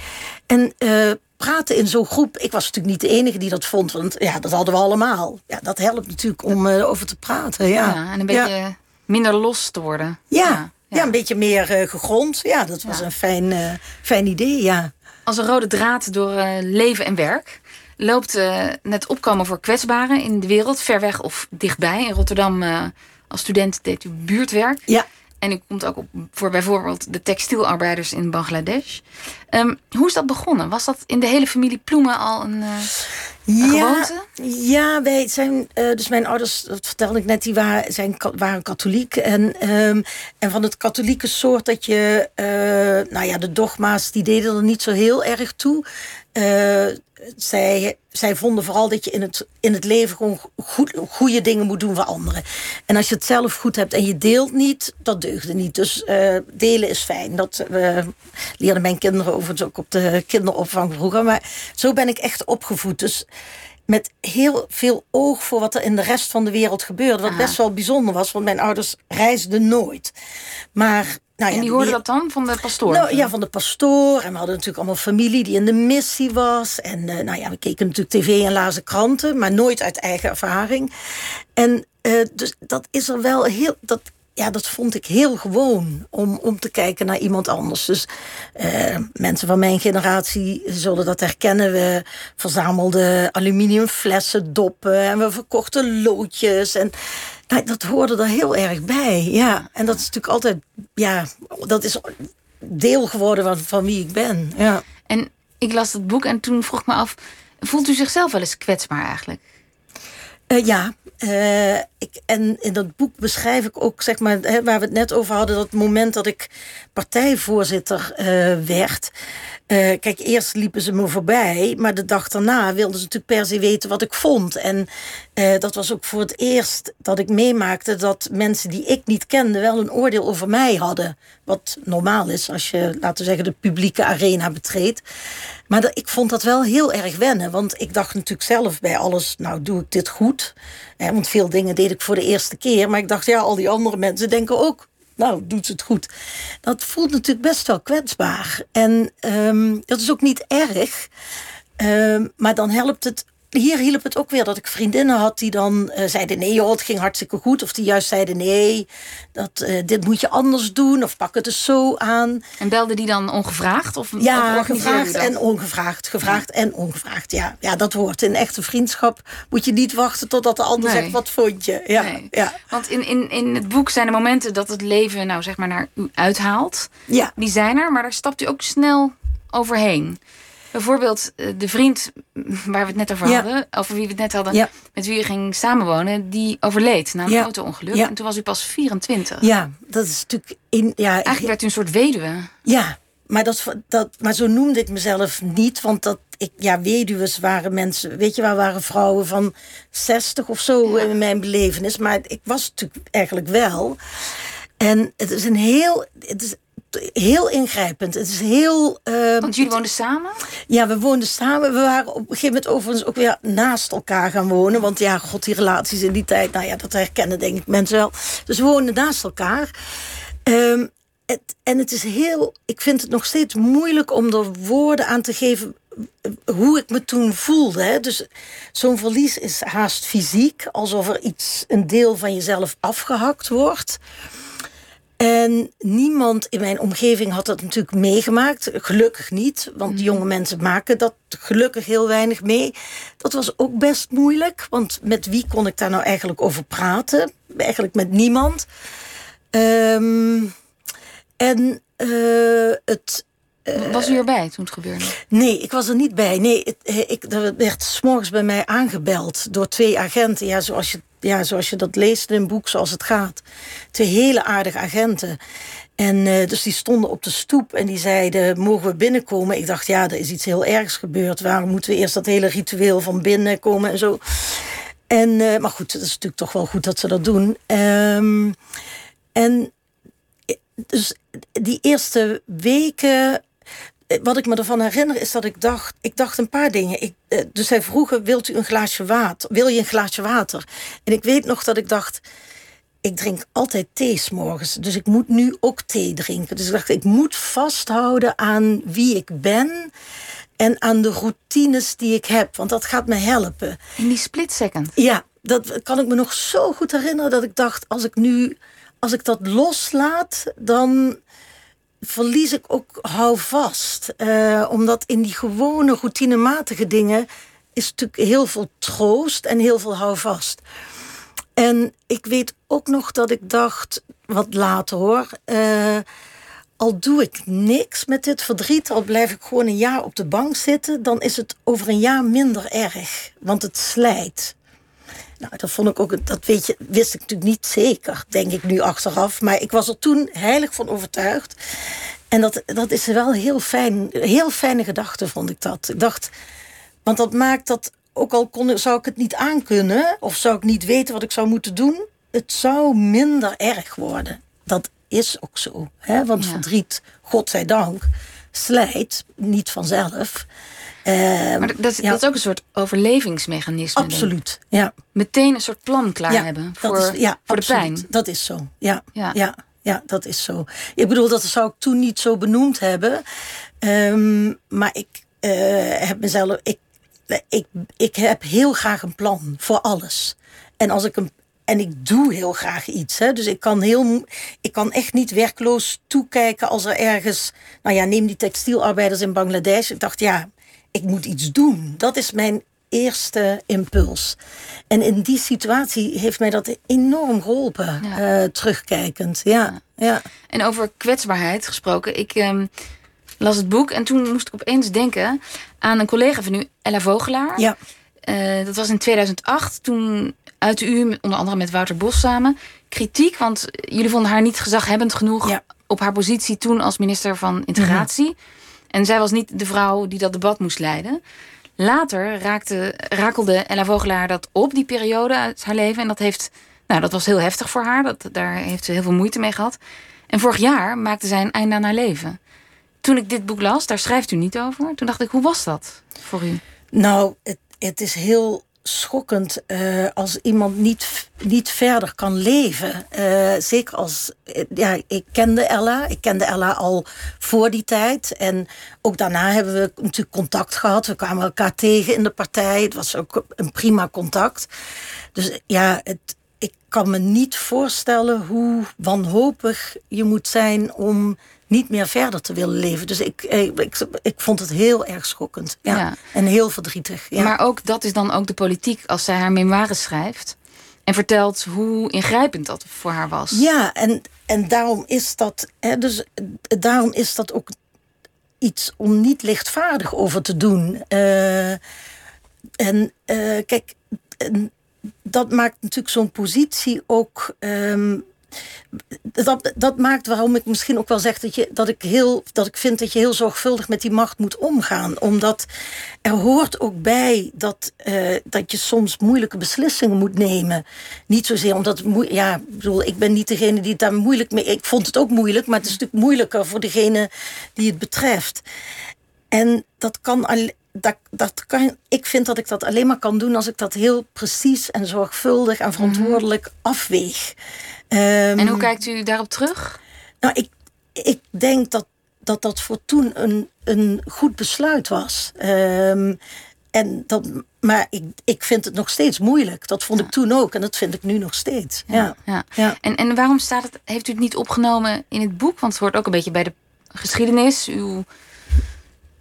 En uh, praten in zo'n groep. Ik was natuurlijk niet de enige die dat vond, want ja, dat hadden we allemaal. Ja, dat helpt natuurlijk om uh, over te praten. Ja. ja en een beetje ja. minder los te worden. Ja, ja. een beetje meer uh, gegrond. Ja, dat was een fijn, fijn idee, ja. Als een rode draad door leven en werk loopt net opkomen voor kwetsbaren in de wereld, ver weg of dichtbij. In Rotterdam als student deed u buurtwerk. Ja. En u komt ook op voor bijvoorbeeld de textielarbeiders in Bangladesh. Um, hoe is dat begonnen? Was dat in de hele familie Ploemen al een, uh, ja, gewoonte? Ja, wij zijn, uh, dus mijn ouders, dat vertelde ik net, die waren, zijn, waren katholiek. En, um, en van het katholieke soort dat je, uh, nou ja, de dogma's, die deden er niet zo heel erg toe. Zij, zij vonden vooral dat je in het, in het leven gewoon goed, goede dingen moet doen voor anderen. En als je het zelf goed hebt en je deelt niet, dat deugde niet. Dus uh, delen is fijn. Dat uh, leerden mijn kinderen overigens ook op de kinderopvang vroeger. Maar zo ben ik echt opgevoed. Dus met heel veel oog voor wat er in de rest van de wereld gebeurde. Wat Aha. best wel bijzonder was, want mijn ouders reisden nooit. Maar nou ja, en die hoorden dat dan van de pastoor? Nou, ja, van de pastoor. En we hadden natuurlijk allemaal familie die in de missie was. En uh, nou ja, we keken natuurlijk tv en lazen kranten, maar nooit uit eigen ervaring. En uh, dus dat is er wel heel. Dat, ja, dat vond ik heel gewoon om, om te kijken naar iemand anders. Dus uh, mensen van mijn generatie zullen dat herkennen. We verzamelden aluminiumflessen, doppen en we verkochten loodjes. En dat hoorde er heel erg bij. Ja, en dat is natuurlijk altijd, ja, dat is deel geworden van, van wie ik ben. Ja. En ik las het boek en toen vroeg ik me af, voelt u zichzelf wel eens kwetsbaar eigenlijk? Uh, ja, uh, ik, en in dat boek beschrijf ik ook, zeg maar, hè, waar we het net over hadden, dat moment dat ik partijvoorzitter uh, werd. Uh, kijk, eerst liepen ze me voorbij, maar de dag daarna wilden ze natuurlijk per se weten wat ik vond. En uh, dat was ook voor het eerst dat ik meemaakte dat mensen die ik niet kende wel een oordeel over mij hadden. Wat normaal is als je, laten we zeggen, de publieke arena betreedt. Maar ik vond dat wel heel erg wennen, want ik dacht natuurlijk zelf bij alles, nou doe ik dit goed. Eh, want veel dingen deed ik voor de eerste keer, maar ik dacht, ja, al die andere mensen denken ook nou, doet ze het goed. Dat voelt natuurlijk best wel kwetsbaar. En um, dat is ook niet erg. Um, maar dan helpt het. Hier hielp het ook weer dat ik vriendinnen had die dan uh, zeiden: nee, joh, het ging hartstikke goed. Of die juist zeiden: nee, dat, uh, dit moet je anders doen. Of pak het eens zo aan. En belde die dan ongevraagd? Of, ja, of gevraagd en ongevraagd. Gevraagd ja. en ongevraagd. Ja. ja, dat hoort. In echte vriendschap moet je niet wachten totdat de ander nee. zegt: wat vond je? Ja, nee. ja. Want in, in, in het boek zijn er momenten dat het leven, nou zeg maar, naar u uithaalt. Ja. Die zijn er, maar daar stapt u ook snel overheen. Bijvoorbeeld de vriend waar we het net over hadden, over wie we het net hadden, ja. met wie u ging samenwonen, die overleed na een ja. auto-ongeluk. En toen was u pas 24. Ja, dat is natuurlijk in. Ja, Eigenlijk werd u een soort weduwe. Ja, maar, dat, dat, maar zo noemde ik mezelf niet, want dat, ik, ja, weduwen waren mensen, weet je waar, waren vrouwen van 60 of zo in mijn belevenis. Maar ik was natuurlijk eigenlijk wel. En het is een heel. Het is heel ingrijpend. Het is heel. Uh, Want jullie woonden samen? Ja, we woonden samen. We waren op een gegeven moment overigens ook weer naast elkaar gaan wonen. Want ja, god, die relaties in die tijd, nou ja, dat herkennen denk ik mensen wel. Dus we woonden naast elkaar. Um, het, en het is heel. Ik vind het nog steeds moeilijk om er woorden aan te geven hoe ik me toen voelde. Hè. Dus zo'n verlies is haast fysiek, alsof er iets, een deel van jezelf afgehakt wordt. En niemand in mijn omgeving had dat natuurlijk meegemaakt. Gelukkig niet, want mm. jonge mensen maken dat gelukkig heel weinig mee. Dat was ook best moeilijk, want met wie kon ik daar nou eigenlijk over praten? Eigenlijk met niemand. Um, en uh, het. Uh, was u erbij toen het gebeurde? Nee, ik was er niet bij. Nee, het, ik, er werd s'morgens bij mij aangebeld door twee agenten. Ja, zoals je ja, zoals je dat leest in een boek zoals het gaat. Twee hele aardige agenten. En uh, dus die stonden op de stoep en die zeiden: Mogen we binnenkomen? Ik dacht: Ja, er is iets heel ergs gebeurd. Waarom moeten we eerst dat hele ritueel van binnenkomen en zo? En, uh, maar goed, het is natuurlijk toch wel goed dat ze dat doen. Um, en dus die eerste weken wat ik me ervan herinner is dat ik dacht, ik dacht een paar dingen. Ik, dus zij vroegen, wilt u een glaasje water? Wil je een glaasje water? En ik weet nog dat ik dacht, ik drink altijd thee s morgens. Dus ik moet nu ook thee drinken. Dus ik dacht, ik moet vasthouden aan wie ik ben. En aan de routines die ik heb. Want dat gaat me helpen. In die split second. Ja, dat kan ik me nog zo goed herinneren. Dat ik dacht, als ik nu, als ik dat loslaat, dan verlies ik ook houvast. Uh, omdat in die gewone routinematige dingen is natuurlijk heel veel troost en heel veel houvast. En ik weet ook nog dat ik dacht, wat later hoor, uh, al doe ik niks met dit verdriet, al blijf ik gewoon een jaar op de bank zitten, dan is het over een jaar minder erg, want het slijt. Nou, dat vond ik ook, dat weet je, wist ik natuurlijk niet zeker, denk ik nu achteraf. Maar ik was er toen heilig van overtuigd. En dat, dat is wel heel fijn, heel fijne gedachte, vond ik dat. Ik dacht, want dat maakt dat, ook al kon, zou ik het niet aankunnen, of zou ik niet weten wat ik zou moeten doen, het zou minder erg worden. Dat is ook zo. Hè? Want verdriet, godzijdank, slijt niet vanzelf. Uh, maar dat, dat, is ook een soort overlevingsmechanisme. Absoluut, ja. Meteen een soort plan klaar hebben voor, is, ja, voor de pijn. Dat is zo, ja. ja. ja. dat is zo. Ik bedoel, dat zou ik toen niet zo benoemd hebben. Um, maar ik uh, heb mezelf. Ik, ik, ik heb heel graag een plan voor alles. En als ik een, en ik doe heel graag iets. Hè. Dus ik kan, heel, ik kan echt niet werkloos toekijken als er ergens. Nou ja, neem die textielarbeiders in Bangladesh. Ik dacht, ja, ik moet iets doen. Dat is mijn eerste impuls. En in die situatie heeft mij dat enorm geholpen, ja. uh, terugkijkend. Ja, ja, En over kwetsbaarheid gesproken. Ik um, las het boek en toen moest ik opeens denken aan een collega van u, Ella Vogelaar. Ja. Uh, dat was in 2008. Toen uitte u, onder andere met Wouter Bos samen, kritiek. Want jullie vonden haar niet gezaghebbend genoeg ja. op haar positie toen als minister van Integratie. Mm -hmm. En zij was niet de vrouw die dat debat moest leiden. Later raakte, rakelde Ella Vogelaar dat op, die periode uit haar leven. En dat, heeft, nou, dat was heel heftig voor haar. Dat, daar heeft ze heel veel moeite mee gehad. En vorig jaar maakte zij een einde aan haar leven. Toen ik dit boek las, daar schrijft u niet over. Toen dacht ik, hoe was dat voor u? Nou, het, het is heel schokkend uh, als iemand niet, niet verder kan leven. Uh, zeker als. Ja, ik kende Ella. Ik kende Ella al voor die tijd. En ook daarna hebben we natuurlijk contact gehad. We kwamen elkaar tegen in de partij. Het was ook een prima contact. Dus ja, het, ik kan me niet voorstellen hoe wanhopig je moet zijn om niet meer verder te willen leven. Dus ik, ik, ik, ik vond het heel erg schokkend. Ja. En heel verdrietig. Ja. Maar ook dat is dan ook de politiek als zij haar memoires schrijft. En vertelt hoe ingrijpend dat voor haar was. Ja, en, en daarom is dat. Hè, dus daarom is dat ook iets om niet lichtvaardig over te doen. Uh, en uh, kijk, dat maakt natuurlijk zo'n positie ook. Um, dat, dat maakt waarom ik misschien ook wel zeg dat, je, dat, ik heel, dat ik vind dat je heel zorgvuldig met die macht moet omgaan. Omdat er hoort ook bij dat, uh, dat je soms moeilijke beslissingen moet nemen. Niet zozeer omdat. Ja, ik bedoel, ik ben niet degene die het daar moeilijk mee. Ik vond het ook moeilijk, maar het is natuurlijk moeilijker voor degene die het betreft. En dat kan alleen dat, dat kan, ik vind dat ik dat alleen maar kan doen als ik dat heel precies en zorgvuldig en verantwoordelijk afweeg. Um, en hoe kijkt u daarop terug? Nou, ik, ik denk dat dat, dat voor toen een, een goed besluit was. Um, en dat, maar ik, ik vind het nog steeds moeilijk. Dat vond ik toen ook en dat vind ik nu nog steeds. Ja, ja. ja. En, en waarom staat het, heeft u het niet opgenomen in het boek? Want het hoort ook een beetje bij de geschiedenis, uw,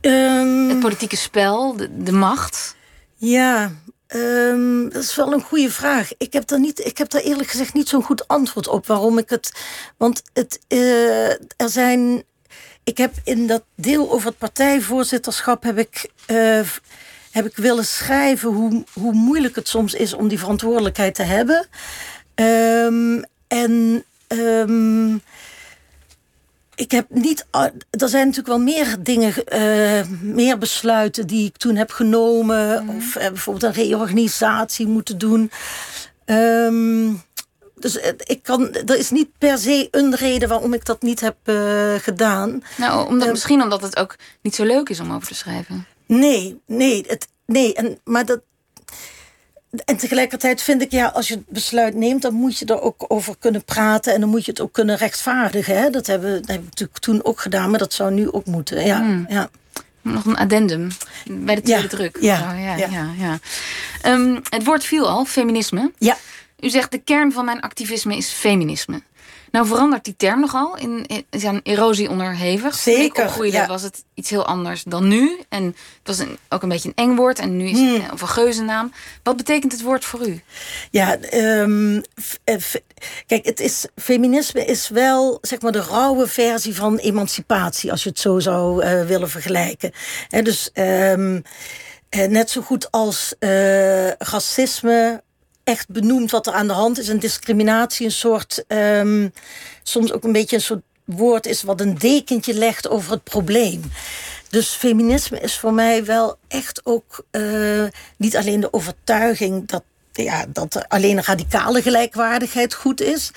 um, het politieke spel, de, de macht. Ja, Um, dat is wel een goede vraag. Ik heb daar, niet, ik heb daar eerlijk gezegd niet zo'n goed antwoord op waarom ik het. Want het, uh, er zijn. Ik heb in dat deel over het partijvoorzitterschap heb ik, uh, heb ik willen schrijven hoe, hoe moeilijk het soms is om die verantwoordelijkheid te hebben. Um, en um, ik heb niet. Er zijn natuurlijk wel meer dingen, uh, meer besluiten die ik toen heb genomen. Mm. Of uh, bijvoorbeeld een reorganisatie moeten doen. Um, dus ik kan, er is niet per se een reden waarom ik dat niet heb uh, gedaan. Nou, omdat, uh, misschien omdat het ook niet zo leuk is om over te schrijven. Nee, nee, het, nee en, maar dat. En tegelijkertijd vind ik, ja, als je het besluit neemt, dan moet je er ook over kunnen praten en dan moet je het ook kunnen rechtvaardigen. Hè? Dat, hebben, dat hebben we natuurlijk toen ook gedaan, maar dat zou nu ook moeten. Ja, Hmm. ja. Nog een addendum bij de tweede Ja, druk. ja, Zo, ja, ja. ja. ja. Ehm, het woord viel al, feminisme. ja. U zegt de kern van mijn activisme is feminisme. Nou verandert die term nogal, in, in, is aan erosie onderhevig. Zeker, opgroeide ja. was het iets heel anders dan nu. En het was een, ook een beetje een eng woord en nu is Hmm. het of een geuzennaam. Wat betekent het woord voor u? Ja, ehm, eh, kijk, het is, feminisme is wel zeg maar de rauwe versie van emancipatie, als je het zo zou eh, willen vergelijken. Hè, dus ehm, eh, net zo goed als racisme echt benoemt wat er aan de hand is en discriminatie een soort, ehm, soms ook een beetje een soort woord is wat een dekentje legt over het probleem. Dus feminisme is voor mij wel echt ook eh, niet alleen de overtuiging dat, ja, dat alleen radicale gelijkwaardigheid goed is,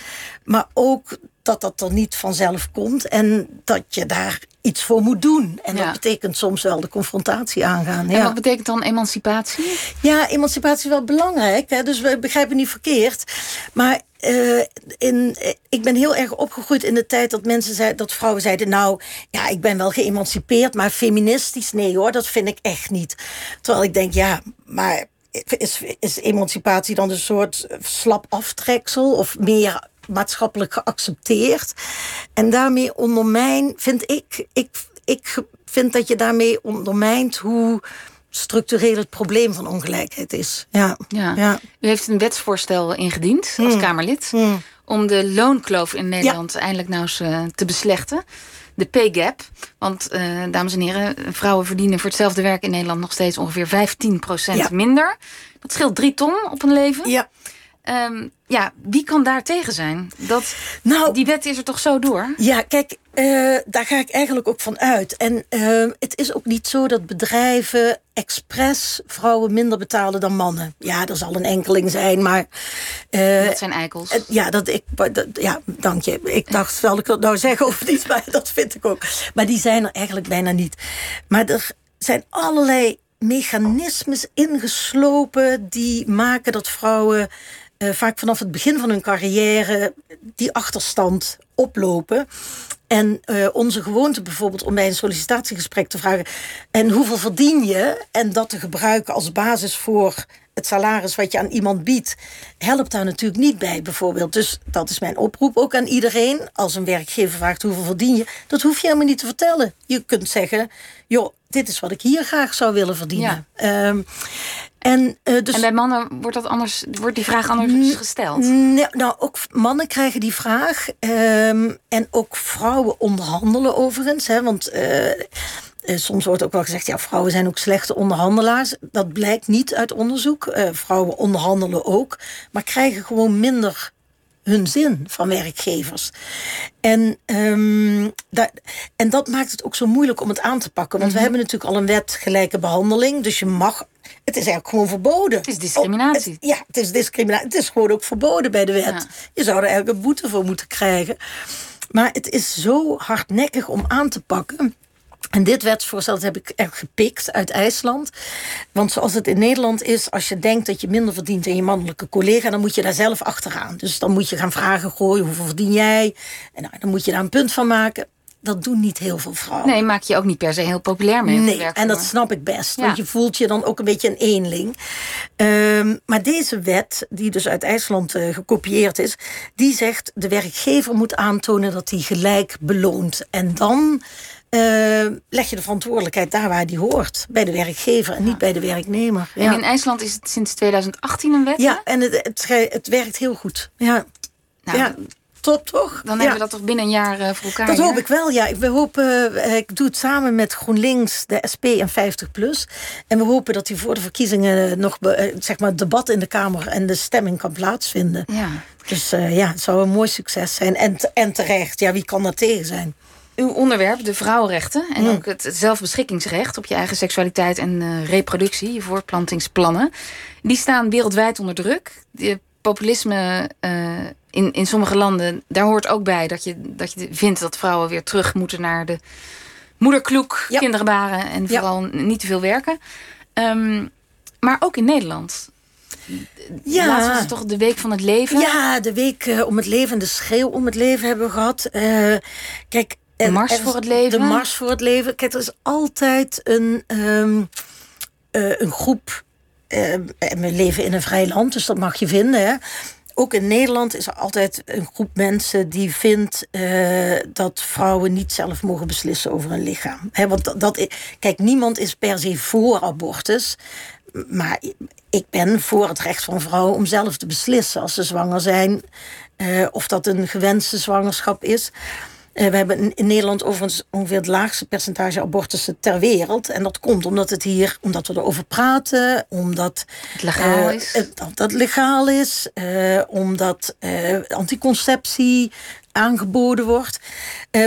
maar ook dat dat er niet vanzelf komt en dat je daar iets voor moet doen. En Ja. dat betekent soms wel de confrontatie aangaan. En Ja. wat betekent dan emancipatie? Ja, emancipatie is wel belangrijk. Hè? Dus we begrijpen niet verkeerd. Maar eh, in, ik ben heel erg opgegroeid in de tijd dat mensen zeiden, dat vrouwen zeiden: Nou, ja, ik ben wel geëmancipeerd, maar feministisch, nee hoor, dat vind ik echt niet. Terwijl ik denk, ja, maar is, is emancipatie dan een soort slap aftreksel of meer maatschappelijk geaccepteerd? En daarmee ondermijn, vind ik, ik, ik vind dat je daarmee ondermijnt hoe structureel het probleem van ongelijkheid is. Ja. Ja. Ja. U heeft een wetsvoorstel ingediend als Kamerlid. Om de loonkloof in Nederland eindelijk nou eens eh, te beslechten. De pay gap. Want, eh, dames en heren, vrouwen verdienen voor hetzelfde werk in Nederland nog steeds ongeveer 15% Ja. minder. Dat scheelt drie ton op een leven. ja. Ehm, ja, wie kan daar tegen zijn? Dat, Nou, die wet is er toch zo door? Ja, kijk, eh, daar ga ik eigenlijk ook van uit. En eh, het is ook niet zo dat bedrijven expres vrouwen minder betalen dan mannen. Ja, er zal een enkeling zijn, maar... eh, Dat zijn eikels. eh, ja, dat ik, dat, ja, dank je. Ik dacht, zal ik dat nou zeggen of niet? Maar dat vind ik ook. Maar die zijn er eigenlijk bijna niet. Maar er zijn allerlei mechanismes ingeslopen die maken dat vrouwen eh, vaak vanaf het begin van hun carrière die achterstand oplopen. En eh, onze gewoonte bijvoorbeeld om bij een sollicitatiegesprek te vragen: en hoeveel verdien je? En dat te gebruiken als basis voor het salaris wat je aan iemand biedt, helpt daar natuurlijk niet bij, bijvoorbeeld. Dus dat is mijn oproep ook aan iedereen. Als een werkgever vraagt hoeveel verdien je, dat hoef je helemaal niet te vertellen. Je kunt zeggen: joh, dit is wat ik hier graag zou willen verdienen. Ehm, en, eh, dus en bij mannen wordt, dat anders, wordt die vraag anders gesteld. Nou, ook mannen krijgen die vraag. ehm, en ook vrouwen onderhandelen overigens. Hè, want eh, eh, soms wordt ook wel gezegd... ja, vrouwen zijn ook slechte onderhandelaars. Dat blijkt niet uit onderzoek. Vrouwen onderhandelen ook. Maar krijgen gewoon minder hun zin van werkgevers. En, ehm, da- en dat maakt het ook zo moeilijk om het aan te pakken. Want we hebben natuurlijk al een wet gelijke behandeling. Dus je mag... Het is eigenlijk gewoon verboden. Het is discriminatie. Oh, het- ja, het is discriminatie. Het is gewoon ook verboden bij de wet. Ja. Je zou er eigenlijk een boete voor moeten krijgen. Maar het is zo hardnekkig om aan te pakken. En dit wetsvoorstel dat heb ik gepikt uit IJsland. Want zoals het in Nederland is, als je denkt dat je minder verdient dan je mannelijke collega, dan moet je daar zelf achteraan. Dus dan moet je gaan vragen: gooi, hoeveel verdien jij? En nou, dan moet je daar een punt van maken. Dat doen niet heel veel vrouwen. Nee, maak je ook niet per se heel populair mee. Nee, en dat snap ik best. Ja. Want je voelt je dan ook een beetje een eenling. Ehm, maar deze wet, die dus uit IJsland eh, gekopieerd is... die zegt de werkgever moet aantonen dat hij gelijk beloont. En dan eh, leg je de verantwoordelijkheid daar waar die hoort. Bij de werkgever en niet bij de werknemer. En Ja, in IJsland is het sinds 2018 een wet. hè? ja en het, het, werkt heel goed. Ja, Nou, ja. top toch? Dan hebben we dat toch binnen een jaar eh, voor elkaar. Dat hoop ik wel, ja. We hopen, eh, ik doe het samen met GroenLinks, de SP en 50PLUS. En we hopen dat die voor de verkiezingen nog be- eh, zeg maar, het debat in de Kamer en de stemming kan plaatsvinden. Ja. Dus ja, het zou een mooi succes zijn. En, en terecht, ja, wie kan daar tegen zijn? Uw onderwerp, de vrouwenrechten en ook het zelfbeschikkingsrecht op je eigen seksualiteit en eh, reproductie, je voortplantingsplannen, die staan wereldwijd onder druk. De populisme eh, in, in sommige landen, daar hoort ook bij dat je, dat je vindt dat vrouwen weer terug moeten naar de moederkloek, Ja. kinderen baren en Ja. vooral niet te veel werken. Ehm, maar ook in Nederland. ja. laatst was het toch de week van het leven? Ja, de week uh, om het leven, de schreeuw om het leven hebben we gehad. Uh, kijk, de Mars voor het leven. De Mars voor het leven. Kijk, er is altijd een, um, uh, een groep. we leven in een vrij land, dus dat mag je vinden. Hè? ook in Nederland is er altijd een groep mensen die vindt uh, dat vrouwen niet zelf mogen beslissen over hun lichaam. He, want dat, dat, kijk, niemand is per se voor abortus. Maar ik ben voor het recht van vrouwen om zelf te beslissen als ze zwanger zijn. Uh, of dat een gewenste zwangerschap is. Uh, we hebben in Nederland overigens ongeveer het laagste percentage abortussen ter wereld. En dat komt omdat het hier, omdat we erover praten, omdat het legaal uh, is. dat het legaal is, uh, omdat anticonceptie aangeboden wordt.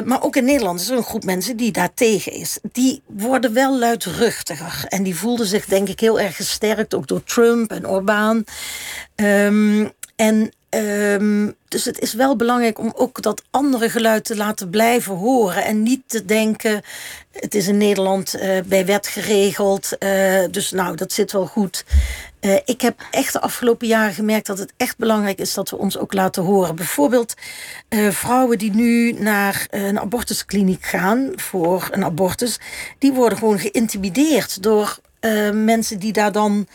maar ook in Nederland is er een groep mensen die daar tegen is. Die worden wel luidruchtiger. En die voelden zich denk ik heel erg gesterkt, ook door Trump en Orbán. Um, en Um, dus het is wel belangrijk om ook dat andere geluid te laten blijven horen. En niet te denken, het is in Nederland uh, bij wet geregeld. Uh, dus nou, dat zit wel goed. Uh, ik heb echt de afgelopen jaren gemerkt dat het echt belangrijk is dat we ons ook laten horen. Bijvoorbeeld vrouwen die nu naar een abortuskliniek gaan voor een abortus. Die worden gewoon geïntimideerd door mensen die daar dan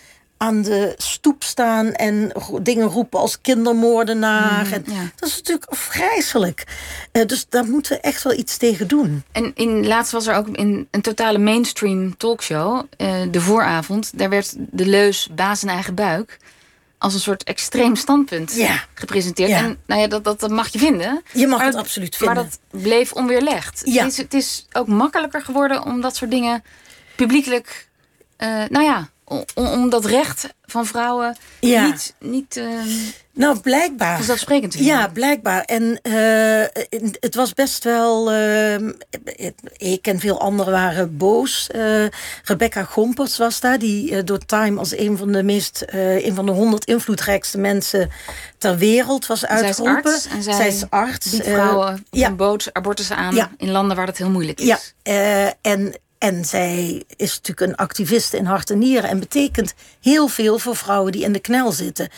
aan de stoep staan en dingen roepen als kindermoordenaar. Mm, en Dat is natuurlijk afgrijzelijk. Uh, dus daar moeten we echt wel iets tegen doen. En in, laatst was er ook in een totale mainstream talkshow, uh, de vooravond, daar werd de leus baas in eigen buik als een soort extreem standpunt ja. gepresenteerd. Ja. En nou ja, dat, dat, dat, mag je vinden. Je mag het absoluut vinden. Maar dat bleef onweerlegd. Ja. Het, is, het is ook makkelijker geworden om dat soort dingen publiekelijk, uh, nou ja, om, om dat recht van vrouwen ja. niet... niet uh, nou, blijkbaar. Vanzelfsprekend te Ja, blijkbaar. En uh, het was best wel... Uh, ik en veel anderen waren boos. Uh, Rebecca Gompers was daar, die door Time als een van de meest... een van de honderd invloedrijkste mensen ter wereld was uitgeroepen. Zij is arts. En zij, zij is arts. Die vrouwen ja. bood abortus aan ja. in landen waar dat heel moeilijk is. Ja, en en zij is natuurlijk een activiste in hart en nieren en betekent heel veel voor vrouwen die in de knel zitten.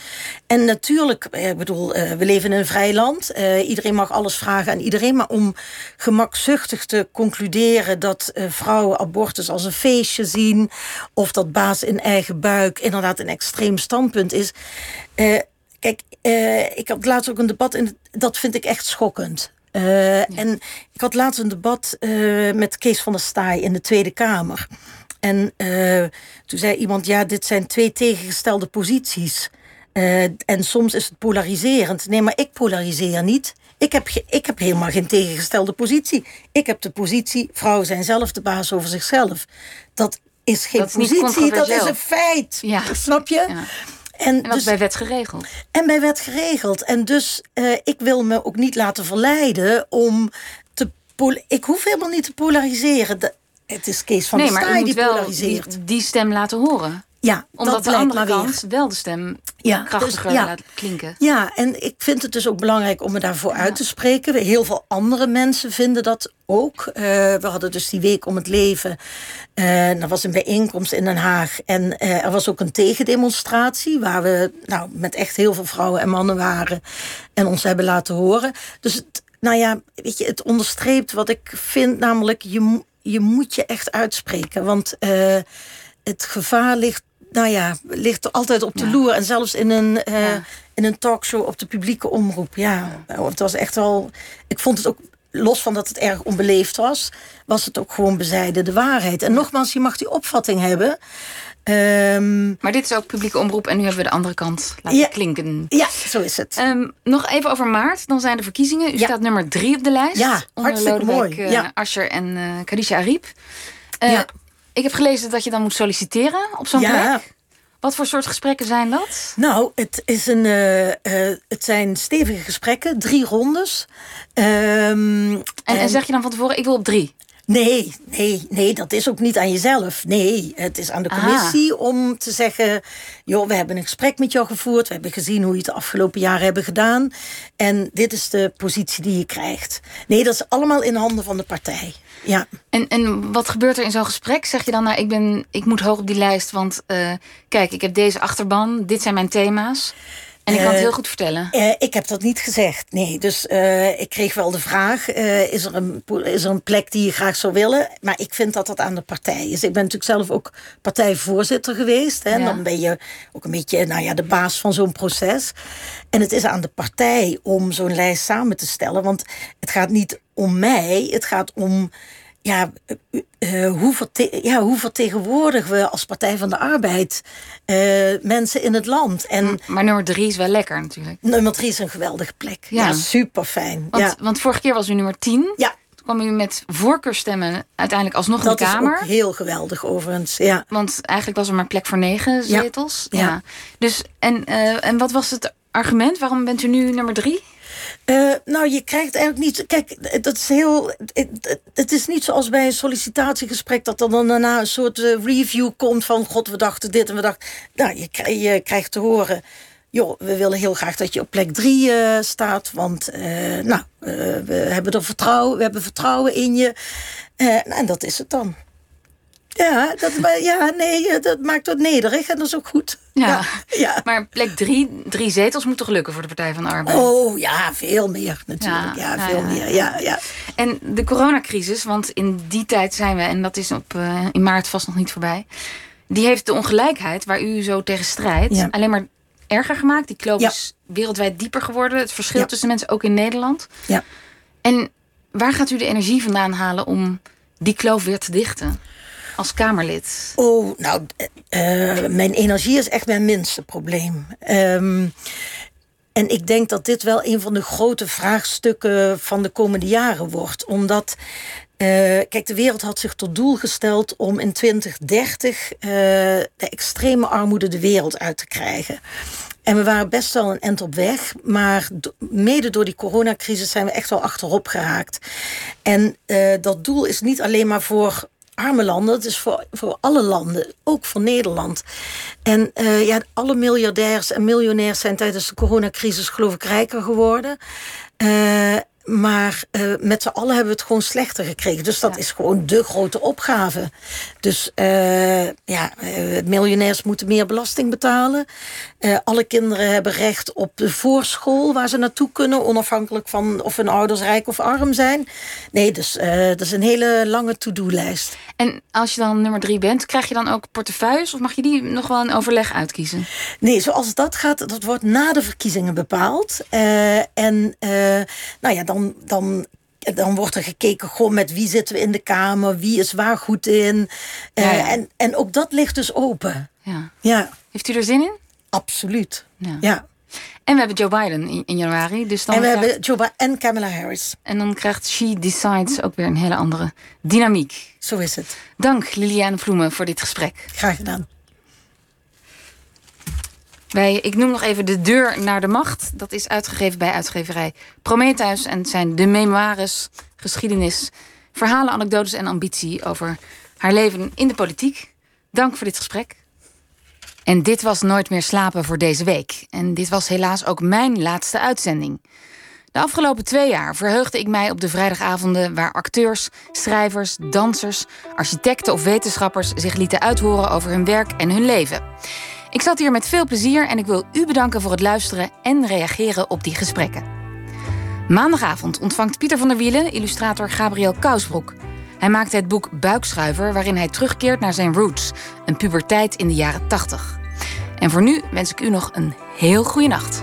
En natuurlijk, eh, ik bedoel, eh, we leven in een vrij land. Uh, iedereen mag alles vragen aan iedereen. Maar om gemakzuchtig te concluderen dat vrouwen abortus als een feestje zien. of dat baas in eigen buik inderdaad een extreem standpunt is. kijk, ik had laatst ook een debat en dat vind ik echt schokkend. Uh, En ik had laatst een debat uh, met Kees van der Staaij in de Tweede Kamer. En uh, toen zei iemand, ja, dit zijn twee tegengestelde posities. en soms is het polariserend. Nee, maar ik polariseer niet. Ik heb, ik heb helemaal geen tegengestelde positie. Ik heb de positie, vrouwen zijn zelf de baas over zichzelf. Dat is geen dat is positie, dat is een feit. Ja. Snap je? Ja. En, dat dus, bij wet geregeld. En bij wet geregeld. En dus uh, ik wil me ook niet laten verleiden om te. Ik hoef helemaal niet te polariseren. De, het is Kees van nee, der Staaij die polariseert. Die, die stem laten horen. Ja, Omdat de andere kant wel de stem ja, dus krachtiger dus, ja, laat klinken. Ja, en ik vind het dus ook belangrijk om me daarvoor ja. uit te spreken. Heel veel andere mensen vinden dat ook. Uh, we hadden dus die week om het leven. Uh, er was een bijeenkomst in Den Haag. En uh, er was ook een tegendemonstratie. Waar we nou, met echt heel veel vrouwen en mannen waren. En ons hebben laten horen. Dus het, nou ja, weet je, het onderstreept wat ik vind. Namelijk, je, je moet je echt uitspreken. Want het gevaar ligt nou ja, ligt altijd op de ja. loer. En zelfs in een, uh, ja. in een talkshow op de publieke omroep. Ja, het was echt wel. Ik vond het ook, los van dat het erg onbeleefd was, was het ook gewoon bezijden de waarheid. En nogmaals, je mag die opvatting hebben. Um, maar dit is ook publieke omroep en nu hebben we de andere kant laten ja, klinken. Ja, zo is het. Um, nog even over maart, dan zijn de verkiezingen. U staat nummer drie op de lijst. Ja, hartstikke mooi. Uh, ja. Ascher en uh, Khadija Ariep. Uh, ja. Ik heb gelezen dat je dan moet solliciteren op zo'n ja. plek. Wat voor soort gesprekken zijn dat? Nou, het, is een, uh, uh, het zijn stevige gesprekken, drie rondes. Um, en, en, en, zeg je dan van tevoren, ik wil op drie? Nee, nee, nee, dat is ook niet aan jezelf. Nee, het is aan de commissie ah. om te zeggen... joh, we hebben een gesprek met jou gevoerd... we hebben gezien hoe je het de afgelopen jaren hebben gedaan... en dit is de positie die je krijgt. Nee, dat is allemaal in handen van de partij. Ja. En, en wat gebeurt er in zo'n gesprek? Zeg je dan, nou, ik, ben, ik moet hoog op die lijst... want uh, kijk, ik heb deze achterban, dit zijn mijn thema's... En ik kan het heel goed vertellen. Uh, ik heb dat niet gezegd, nee. Dus uh, ik kreeg wel de vraag, is, er een, is er een plek die je graag zou willen? Maar ik vind dat dat aan de partij is. Ik ben natuurlijk zelf ook partijvoorzitter geweest. Hè? En dan ben je ook een beetje nou ja, de baas van zo'n proces. En het is aan de partij om zo'n lijst samen te stellen. Want het gaat niet om mij, het gaat om ja, uh, hoe, verte ja, hoe vertegenwoordigen we als Partij van de Arbeid uh, mensen in het land? En, maar nummer drie is wel lekker natuurlijk. Nummer drie is een geweldige plek. Ja, super fijn. Want, ja. want vorige keer was u nummer tien. Ja. Toen kwam u met voorkeurstemmen uiteindelijk alsnog dat in de Kamer. Dat is ook heel geweldig overigens, ja. Want eigenlijk was er maar plek voor negen zetels. Ja. ja. Dus, en, uh, en wat was het argument? Waarom bent u nu nummer drie? Uh, nou, je krijgt eigenlijk niet. Kijk, dat is heel. Het, is niet zoals bij een sollicitatiegesprek dat er dan daarna een soort uh, review komt van God, we dachten dit en we dachten. Nou, je, krijgt te horen. Joh, we willen heel graag dat je op plek drie uh, staat. Want nou, we hebben er vertrouwen, we hebben vertrouwen in je. en dat is het dan. Ja, dat, ja, nee, dat maakt het nederig en dat is ook goed. Ja, ja. maar plek drie, drie zetels moet toch lukken voor de Partij van de Arbeid? Oh ja, veel meer natuurlijk. Ja, veel meer. Ja, ja. En de coronacrisis, want in die tijd zijn we, en dat is op, uh, in maart vast nog niet voorbij, die heeft de ongelijkheid waar u zo tegen strijdt alleen maar erger gemaakt. Die kloof is wereldwijd dieper geworden. Het verschil tussen mensen, ook in Nederland. Ja. En waar gaat u de energie vandaan halen om die kloof weer te dichten? Als Kamerlid? Oh, nou, uh, mijn energie is echt mijn minste probleem. Um, en ik denk dat dit wel een van de grote vraagstukken van de komende jaren wordt. Omdat, uh, kijk, de wereld had zich tot doel gesteld om in 2030 uh, de extreme armoede de wereld uit te krijgen. En we waren best wel een end op weg. Maar mede door die coronacrisis zijn we echt wel achterop geraakt. En dat doel is niet alleen maar voor arme landen. Het is voor, voor alle landen, ook voor Nederland. En uh, ja, alle miljardairs en miljonairs zijn tijdens de coronacrisis geloof ik rijker geworden. Uh, maar uh, met z'n allen hebben we het gewoon slechter gekregen. Dus dat is gewoon de grote opgave. Dus uh, ja, uh, miljonairs moeten meer belasting betalen. alle kinderen hebben recht op de voorschool waar ze naartoe kunnen, onafhankelijk van of hun ouders rijk of arm zijn. Nee, dus dat is een hele lange to-do-lijst. En als je dan nummer drie bent, krijg je dan ook portefeuilles of mag je die nog wel in overleg uitkiezen? Nee, zoals dat gaat, dat wordt na de verkiezingen bepaald. en nou ja, dan dan, dan, dan wordt er gekeken, goh, met wie zitten we in de Kamer, wie is waar goed in. Uh, En, en ook dat ligt dus open. Ja. ja. Heeft u er zin in? Absoluut. Ja. ja. En we hebben Joe Biden in, in januari. Dus dan en we hebben Joe Biden en Kamala Harris. En dan krijgt She Decides ook weer een hele andere dynamiek. Zo is het. Dank Liliane Vloemen voor dit gesprek. Graag gedaan. Wij, ik noem nog even De Deur naar de Macht. Dat is uitgegeven bij uitgeverij Prometheus. En het zijn de memoires, geschiedenis, verhalen, anekdotes en ambitie over haar leven in de politiek. Dank voor dit gesprek. En dit was Nooit meer slapen voor deze week. En dit was helaas ook mijn laatste uitzending. De afgelopen twee jaar verheugde ik mij op de vrijdagavonden waar acteurs, schrijvers, dansers, architecten of wetenschappers zich lieten uithoren over hun werk en hun leven. Ik zat hier met veel plezier en ik wil u bedanken voor het luisteren en reageren op die gesprekken. Maandagavond ontvangt Pieter van der Wielen illustrator Gabriel Kousbroek. Hij maakte het boek Buikschuiver, waarin hij terugkeert naar zijn roots, een puberteit in de jaren 80. En voor nu wens ik u nog een heel goede nacht.